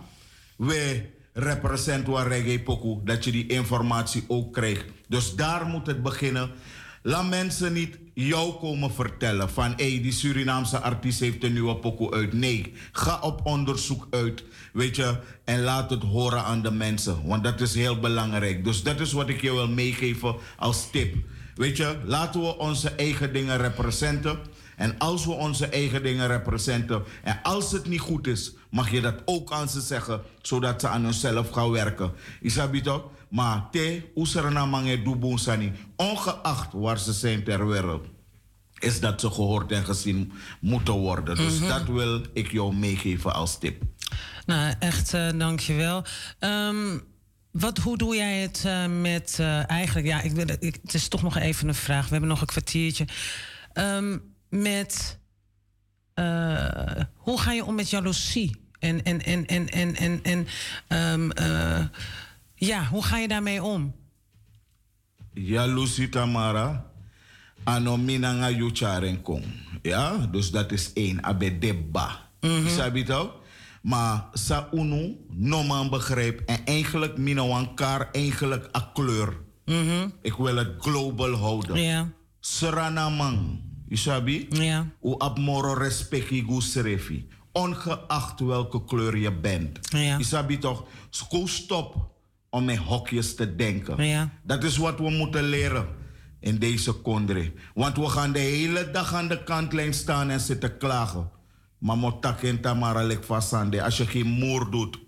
we representen waar reggae pokoe, dat je die informatie ook krijgt. Dus daar moet het beginnen. Laat mensen niet jou komen vertellen van hé, die Surinaamse artiest heeft een nieuwe pokoe uit. Nee, ga op onderzoek uit, weet je, en laat het horen aan de mensen, want dat is heel belangrijk. Dus dat is wat ik je wil meegeven als tip. Weet je, laten we onze eigen dingen representen. En als we onze eigen dingen representen en als het niet goed is, mag je dat ook aan ze zeggen, zodat ze aan hunzelf gaan werken. Isabi toch? Maar te usarana mange dubu sani, ongeacht waar ze zijn ter wereld, is dat ze gehoord en gezien moeten worden. Dus Mhm. dat wil ik jou meegeven als tip. Nou, echt, uh, dankjewel. Um, wat, hoe doe jij het uh, met uh, eigenlijk? Ja, ik, wil, ik, het is toch nog even een vraag. We hebben nog een kwartiertje. Um, met uh, hoe ga je om met jaloezie? En, en, en, en, en, en, en um, uh, ja, hoe ga je daarmee om? Jaloezie, Tamara. Anomina nga yucharen kong. Ja, dus dat is één. Abe debba. Mm -hmm. Sabi toch? Maar sa unu, no man begrijp. En eigenlijk mina wankar, eigenlijk a kleur. Mm -hmm. Ik wil het global houden. Ja. Seranamang. Isabi? Ja. U abmoro respecti serefi. Ongeacht welke kleur je bent. Ja. Isabi toch? School stop om in hokjes te denken. Ja. Dat is wat we moeten leren in deze kondre. Want we gaan de hele dag aan de kantlijn staan en zitten klagen. Maar motak en tamara lek vasande. Als je geen moer doet,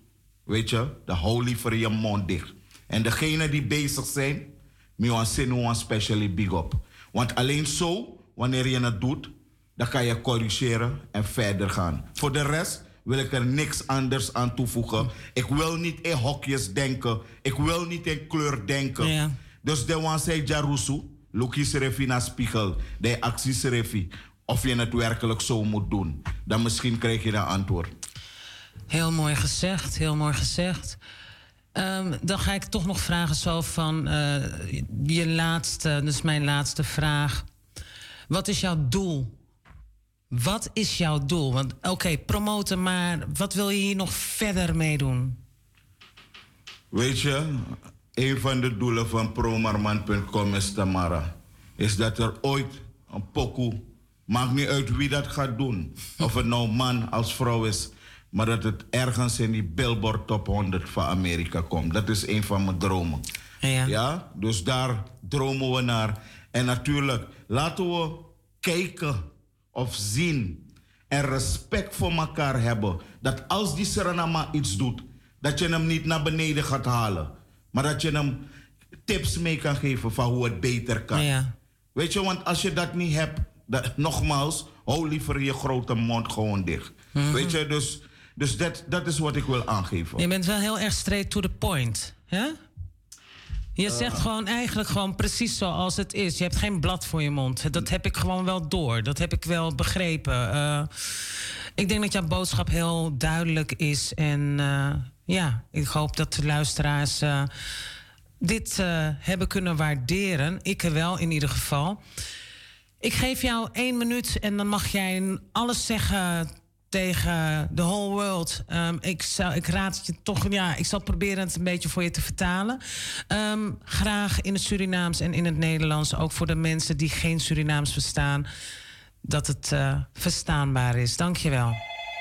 weet je, dan hou liever je mond dicht. En degenen die bezig zijn, me zin one specially big up. Want alleen zo, wanneer je het doet, dan kan je corrigeren en verder gaan. Voor de rest wil ik er niks anders aan toevoegen. Ik wil niet in hokjes denken. Ik wil niet in kleur denken. Ja. Dus de one zei Jarusu, Luki Serefi naar spiegel, de actie Serefi. Of je het werkelijk zo moet doen. Dan misschien krijg je een antwoord. Heel mooi gezegd, heel mooi gezegd. Ehm, dan ga ik toch nog vragen zo van eh, je laatste, dus mijn laatste vraag. Wat is jouw doel? Wat is jouw doel? Want oké, promoten, maar wat wil je hier nog verder mee doen? Weet je, een van de doelen van promarman.com is Tamara. Is dat er ooit een pokoe, maakt niet uit wie dat gaat doen. Of het nou man als vrouw is. Maar dat het ergens in die Billboard Top 100 van Amerika komt. Dat is een van mijn dromen. Ja. dus daar dromen we naar. En natuurlijk, laten we kijken of zien en respect voor elkaar hebben. Dat als die Serenama iets doet, dat je hem niet naar beneden gaat halen. Maar dat je hem tips mee kan geven van hoe het beter kan. Ja. Weet je, want als je dat niet hebt, dat, nogmaals, hou liever je grote mond gewoon dicht. Mhm. Weet je, dus, dus dat, dat is wat ik wil aangeven. Je bent wel heel erg straight to the point. Hè? Je Eh. zegt gewoon eigenlijk gewoon precies zoals het is. Je hebt geen blad voor je mond. Dat heb ik gewoon wel door. Dat heb ik wel begrepen. Eh, ik denk dat jouw boodschap heel duidelijk is. En eh, ja, ik hoop dat de luisteraars eh, dit eh, hebben kunnen waarderen. Ik wel in ieder geval. Ik geef jou één minuut en dan mag jij alles zeggen tegen de whole world. Ehm, ik, zou, ik raad het je toch, ja, ik zal proberen het een beetje voor je te vertalen. Ehm, graag in het Surinaams en in het Nederlands, ook voor de mensen die geen Surinaams verstaan, dat het eh, verstaanbaar is. Dankjewel.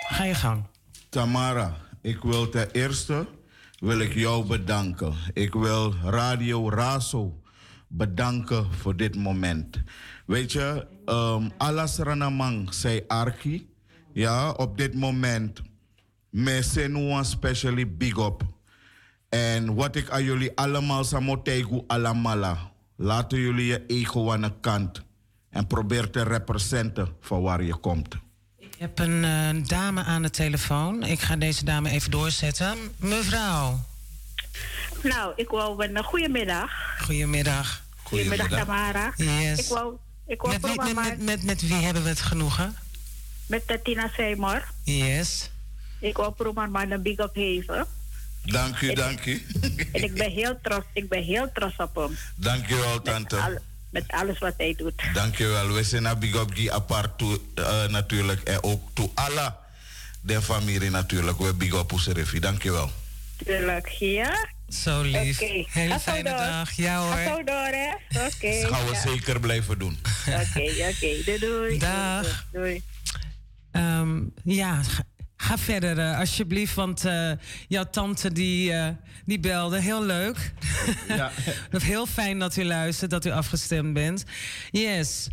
Ga je gang. Tamara, ik wil ten eerste wil ik jou bedanken. Ik wil Radio Raso bedanken voor dit moment. Weet je, um, Alas Ranamang zei Arki. Ja, op dit moment. Me een specially big up. En wat ik aan jullie allemaal samotegu alamala. Laten jullie je ego aan de kant. En probeer te representen van waar je komt. Ik heb een eh, dame aan de telefoon. Ik ga deze dame even doorzetten. Mevrouw. Nou, ik wou een goedemiddag. Goedemiddag. Goedemiddag, Tamara. Yes. Ik wou, ik wou Met met, met, met wie hebben we het genoegen? Met Tatina Seymour. Yes. Ik wou programma een big up geven. Dank u, dank u. En ik ben heel trots, ik ben heel trots op hem. Dank u wel, tante. Al- met alles wat hij doet. Dank je wel. We zijn naar Big Up Guy apart toe, eh, natuurlijk. En ook toe alle de familie natuurlijk. We Big Up Oeserefi. Dank je wel. Tuurlijk, ja? Zo lief. Oké. Hele fijne door. dag. Ja hoor. Ga zo door, hè? Oké. Dat gaan we ja. zeker blijven doen. Oké, oké. Doei, doei. Dag. Doei. Ehm, ja, ga, verder eh, alsjeblieft, want eh, jouw tante die, eh, die belde. Heel leuk. Ja. Heel fijn dat u luistert, dat u afgestemd bent. Yes.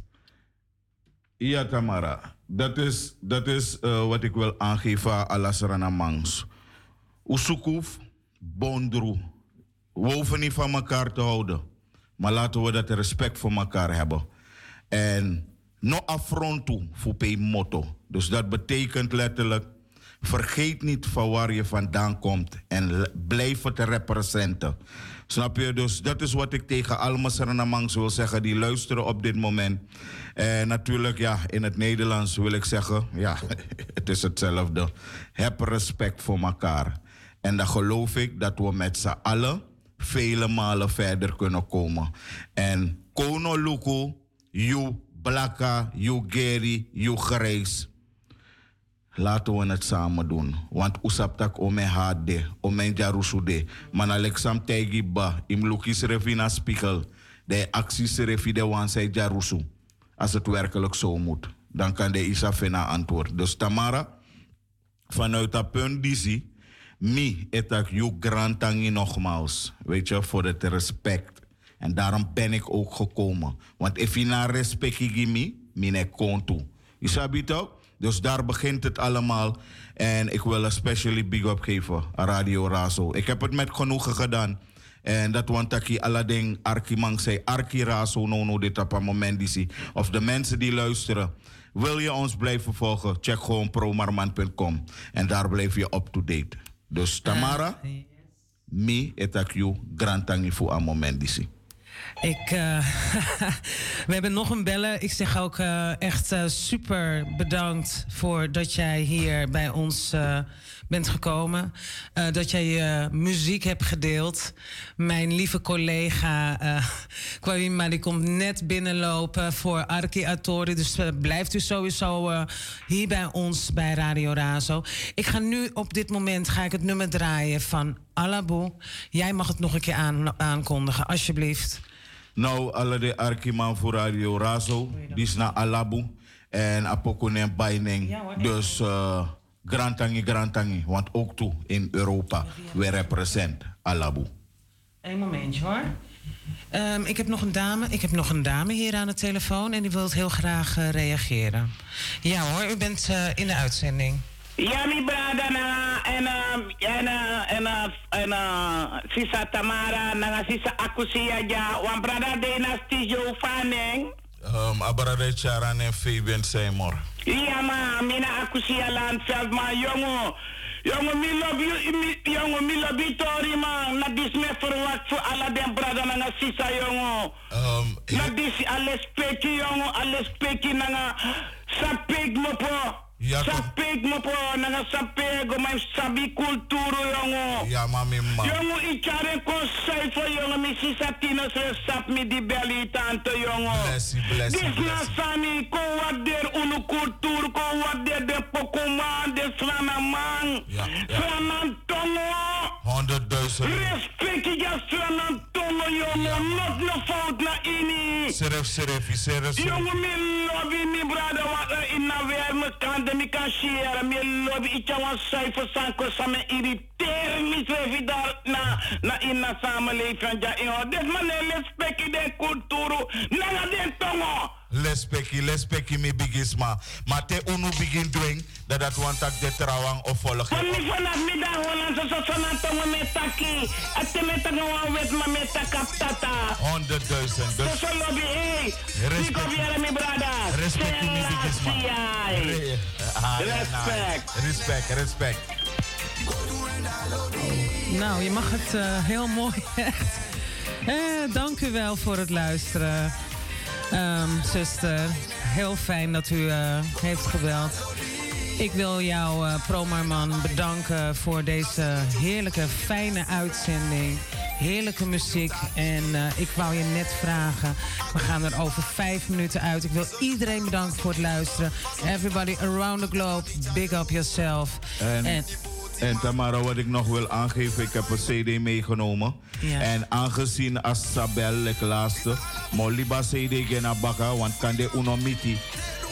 Ja, Tamara. Dat is, dat is wat ik wil aangeven aan Alasrana Mangs. Oesukuf, Bondru. We hoeven niet van elkaar te houden. Maar laten we dat respect voor elkaar hebben. En no affrontu voor pe motto. Dus dat betekent letterlijk... Vergeet niet van waar je vandaan komt. En blijf het representen. Snap je? Dus dat is wat ik tegen Alma Saranamangs wil zeggen. Die luisteren op dit moment. En natuurlijk, ja, in het Nederlands wil ik zeggen... Ja, het is hetzelfde. Heb respect voor elkaar. En dan geloof ik dat we met z'n allen... vele malen verder kunnen komen. En Kono Luku, you Blakka, you Geri, you Grijs... Laten we het samen doen. Want usaptak ome hade, ome jarusude. Man Alexam tegi ba, im lukis revina spiegel. de acties refi de wan zei jarusu. Als het werkelijk zo moet. Dan kan de Isa Fena antwoord. Dus Tamara, vanuit dat punt die zie, mi etak you grantangi nogmaals. Weet je, voor het respect. En daarom ben ik ook gekomen. Want if je naar respect geeft me, mine konto. Je sabi toch? Dus daar begint het allemaal. En ik wil een specially big up geven aan Radio Razo. Ik heb het met genoegen gedaan. En dat want ik Aladdin Arkimang zei Arki Razo dit op een moment die zie. Of de mensen die luisteren. Wil je ons blijven volgen? Check gewoon promarman.com. En daar blijf je up to date. Dus Tamara, mi etak you grantangi voor een moment die zie. Ik, eh, we hebben nog een bellen. Ik zeg ook eh, echt eh, super bedankt voor dat jij hier bij ons bent gekomen. Dat jij je muziek hebt gedeeld. Mijn lieve collega Kwawima, die komt net binnenlopen voor Arki Atori. Dus blijft u sowieso hier bij ons bij Radio Razo. Ik ga nu op dit moment ga ik het nummer draaien van Alabu. Jij mag het nog een keer aan, aankondigen, alsjeblieft. Nou, alle de Arkiman voor Radio Razo, die is naar Alabu. En Apokone Baining. Dus uh, Grantangi, Grantangi. Want ook toe in Europa, we represent Alabu. Eén momentje hoor. Ehm, ik heb nog een dame. Ik heb nog een dame hier aan de telefoon en die wil heel graag eh, reageren. Ja hoor, u bent eh, in de uitzending. Ja, mi brada na en uh, en uh, en uh, en sisa Tamara na sisa akusia ja wan brada de na studio faneng. Um, Abarade Charan en Fabian Seymour. Ja ma mina akusia land zelf ma jongo. Jongo mi lobby jongo mi lobby tori ma na dis me verwacht voor alle den brada na sisa jongo. Um, na dis alles peki jongo alles peki na sapek mo po. Ja. Sapek mo po na sapek o may sabi kulturo jongo. Ja, mami, ma. Jongo, ik kan een consei voor jongen, mi sisa tino se sap mi di belly tanto jongo. Blessie, blessie, Dis na sani, ko wader unu kultur, ko wader de pokoman, de slana man. Ja, Slana tongo. Honderdduizend. Respect je slana tongo jongo, not no fout na ini. Seref, seref, seref. Jongen, mi lobby mi brada wa uh, inna weer me kan de mi kan share, mi itja wan cijfer sanko sa me mi se daar na na inna samenleving ja inho. Dit man ne respect de kulturu, nanga den tongo. Lespeki, lespeki mi bigisma. Maar te unu begin doing dat dat want tak de trawang of volgen. Van mi vanaf middag holan so so na tongo me taki. Ate me taka wan wet ma me taka tata. Honderdduizend. So Dus so lobby, hey. Respect. Siko viera mi brada. respect mi bigisma. Ah, Respect. Respect, respect. Nou, je mag het eh, heel mooi echt. Eh, dank u wel voor het luisteren. Ehm, zuster, heel fijn dat u eh, heeft gebeld. Ik wil jou, eh Promarman, bedanken voor deze heerlijke, fijne uitzending. Heerlijke muziek. En ik wou je net vragen. We gaan er over vijf minuten uit. Ik wil iedereen bedanken voor het luisteren. Everybody around the globe, big up yourself. En, en Tamara, wat ik nog wil aangeven, ik heb een CD meegenomen. Ja. En aangezien als Sabel, ik laatste, Moliba CD gena baka, want kan de unomiti.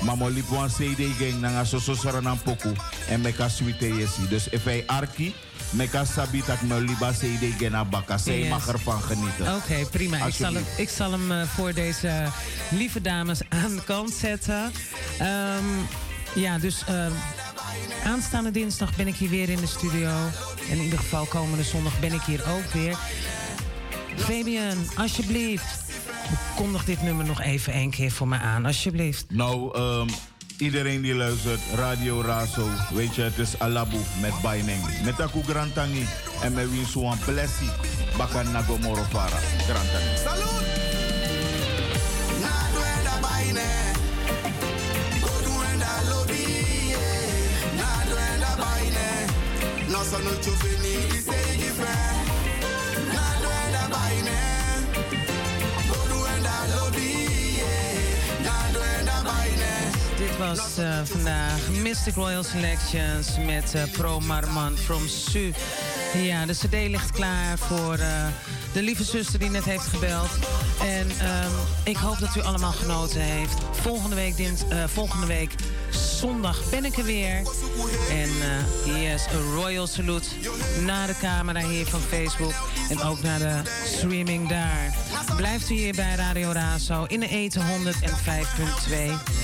Maar Moliba wan CD gen nanga soso saranan poku. En meka suite yesi. Dus if hij arki, meka sabi dat Moliba CD gena baka. Zij Yes. mag ervan genieten. Oké, prima. Ik zal, hem, Alsjeblieft. ik zal hem eh, voor deze lieve dames aan de kant zetten. Ehm, ja, dus ehm, aanstaande dinsdag ben ik hier weer in de studio. En in ieder geval komende zondag ben ik hier ook weer. Fabian, alsjeblieft. Kondig dit nummer nog even één keer voor me aan, alsjeblieft. Nou, ehm, iedereen die luistert, Radio Razo, weet je, het is Alabu met Baining. Met Aku Grantangi en met Winsuan Plessi, Bakan Nagomoro Fara. Grantangi. Salud! Dit was eh, vandaag Mystic Royal Selections met eh, Pro Marman from Su. Ja, de cd ligt klaar voor eh, de lieve zuster die net heeft gebeld. En ehm, ik hoop dat u allemaal genoten heeft. Volgende week, dins, volgende week zondag ben ik er weer. En eh yes, een royal salute naar de camera hier van Facebook. En ook naar de streaming daar. Blijft u hier bij Radio Razo in de eten 105.2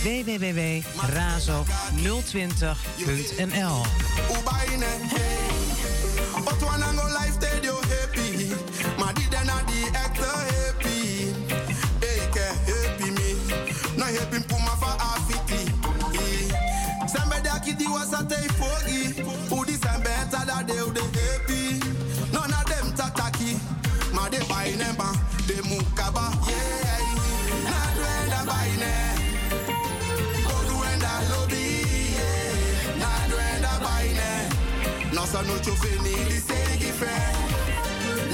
www.razo020.nl sa no cho fini di sei gi fe.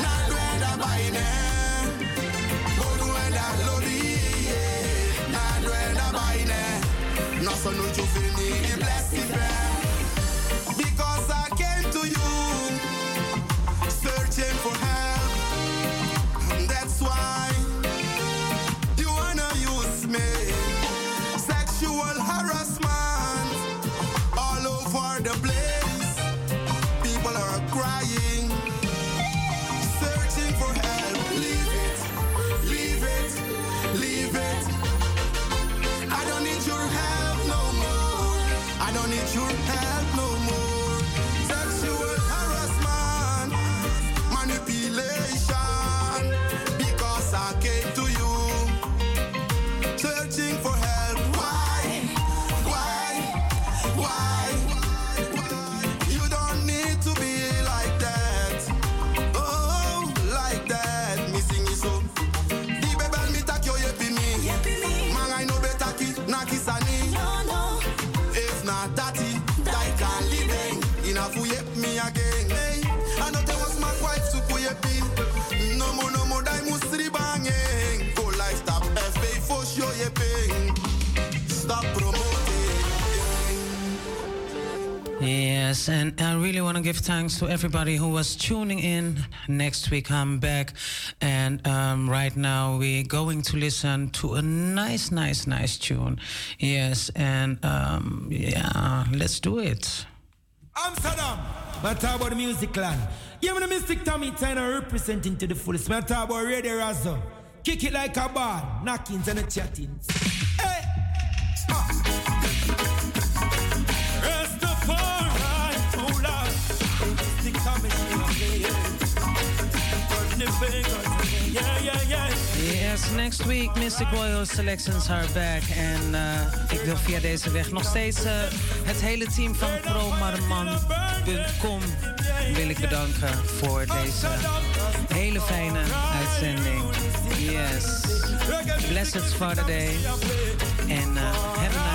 Na duenda baine bo duenda baine no sa Yes, and I really want to give thanks to everybody who was tuning in. Next week I'm back, and um, right now we're going to listen to a nice, nice, nice tune. Yes, and um, yeah, let's do it. Amsterdam. Man talk about the music land. Yeah, me the Mystic Tommy Tyner representing to the fullest. Man talk about Radio Razzo. Kick it like a ball. Knockings and the chattings. Hey. Rastafari, Yes, next week Mystic Royal Selections are back. En eh, ik wil via deze weg nog steeds eh, het hele team van promarman.com wil ik bedanken voor deze hele fijne uitzending. Yes. Blessed Father Day. En eh,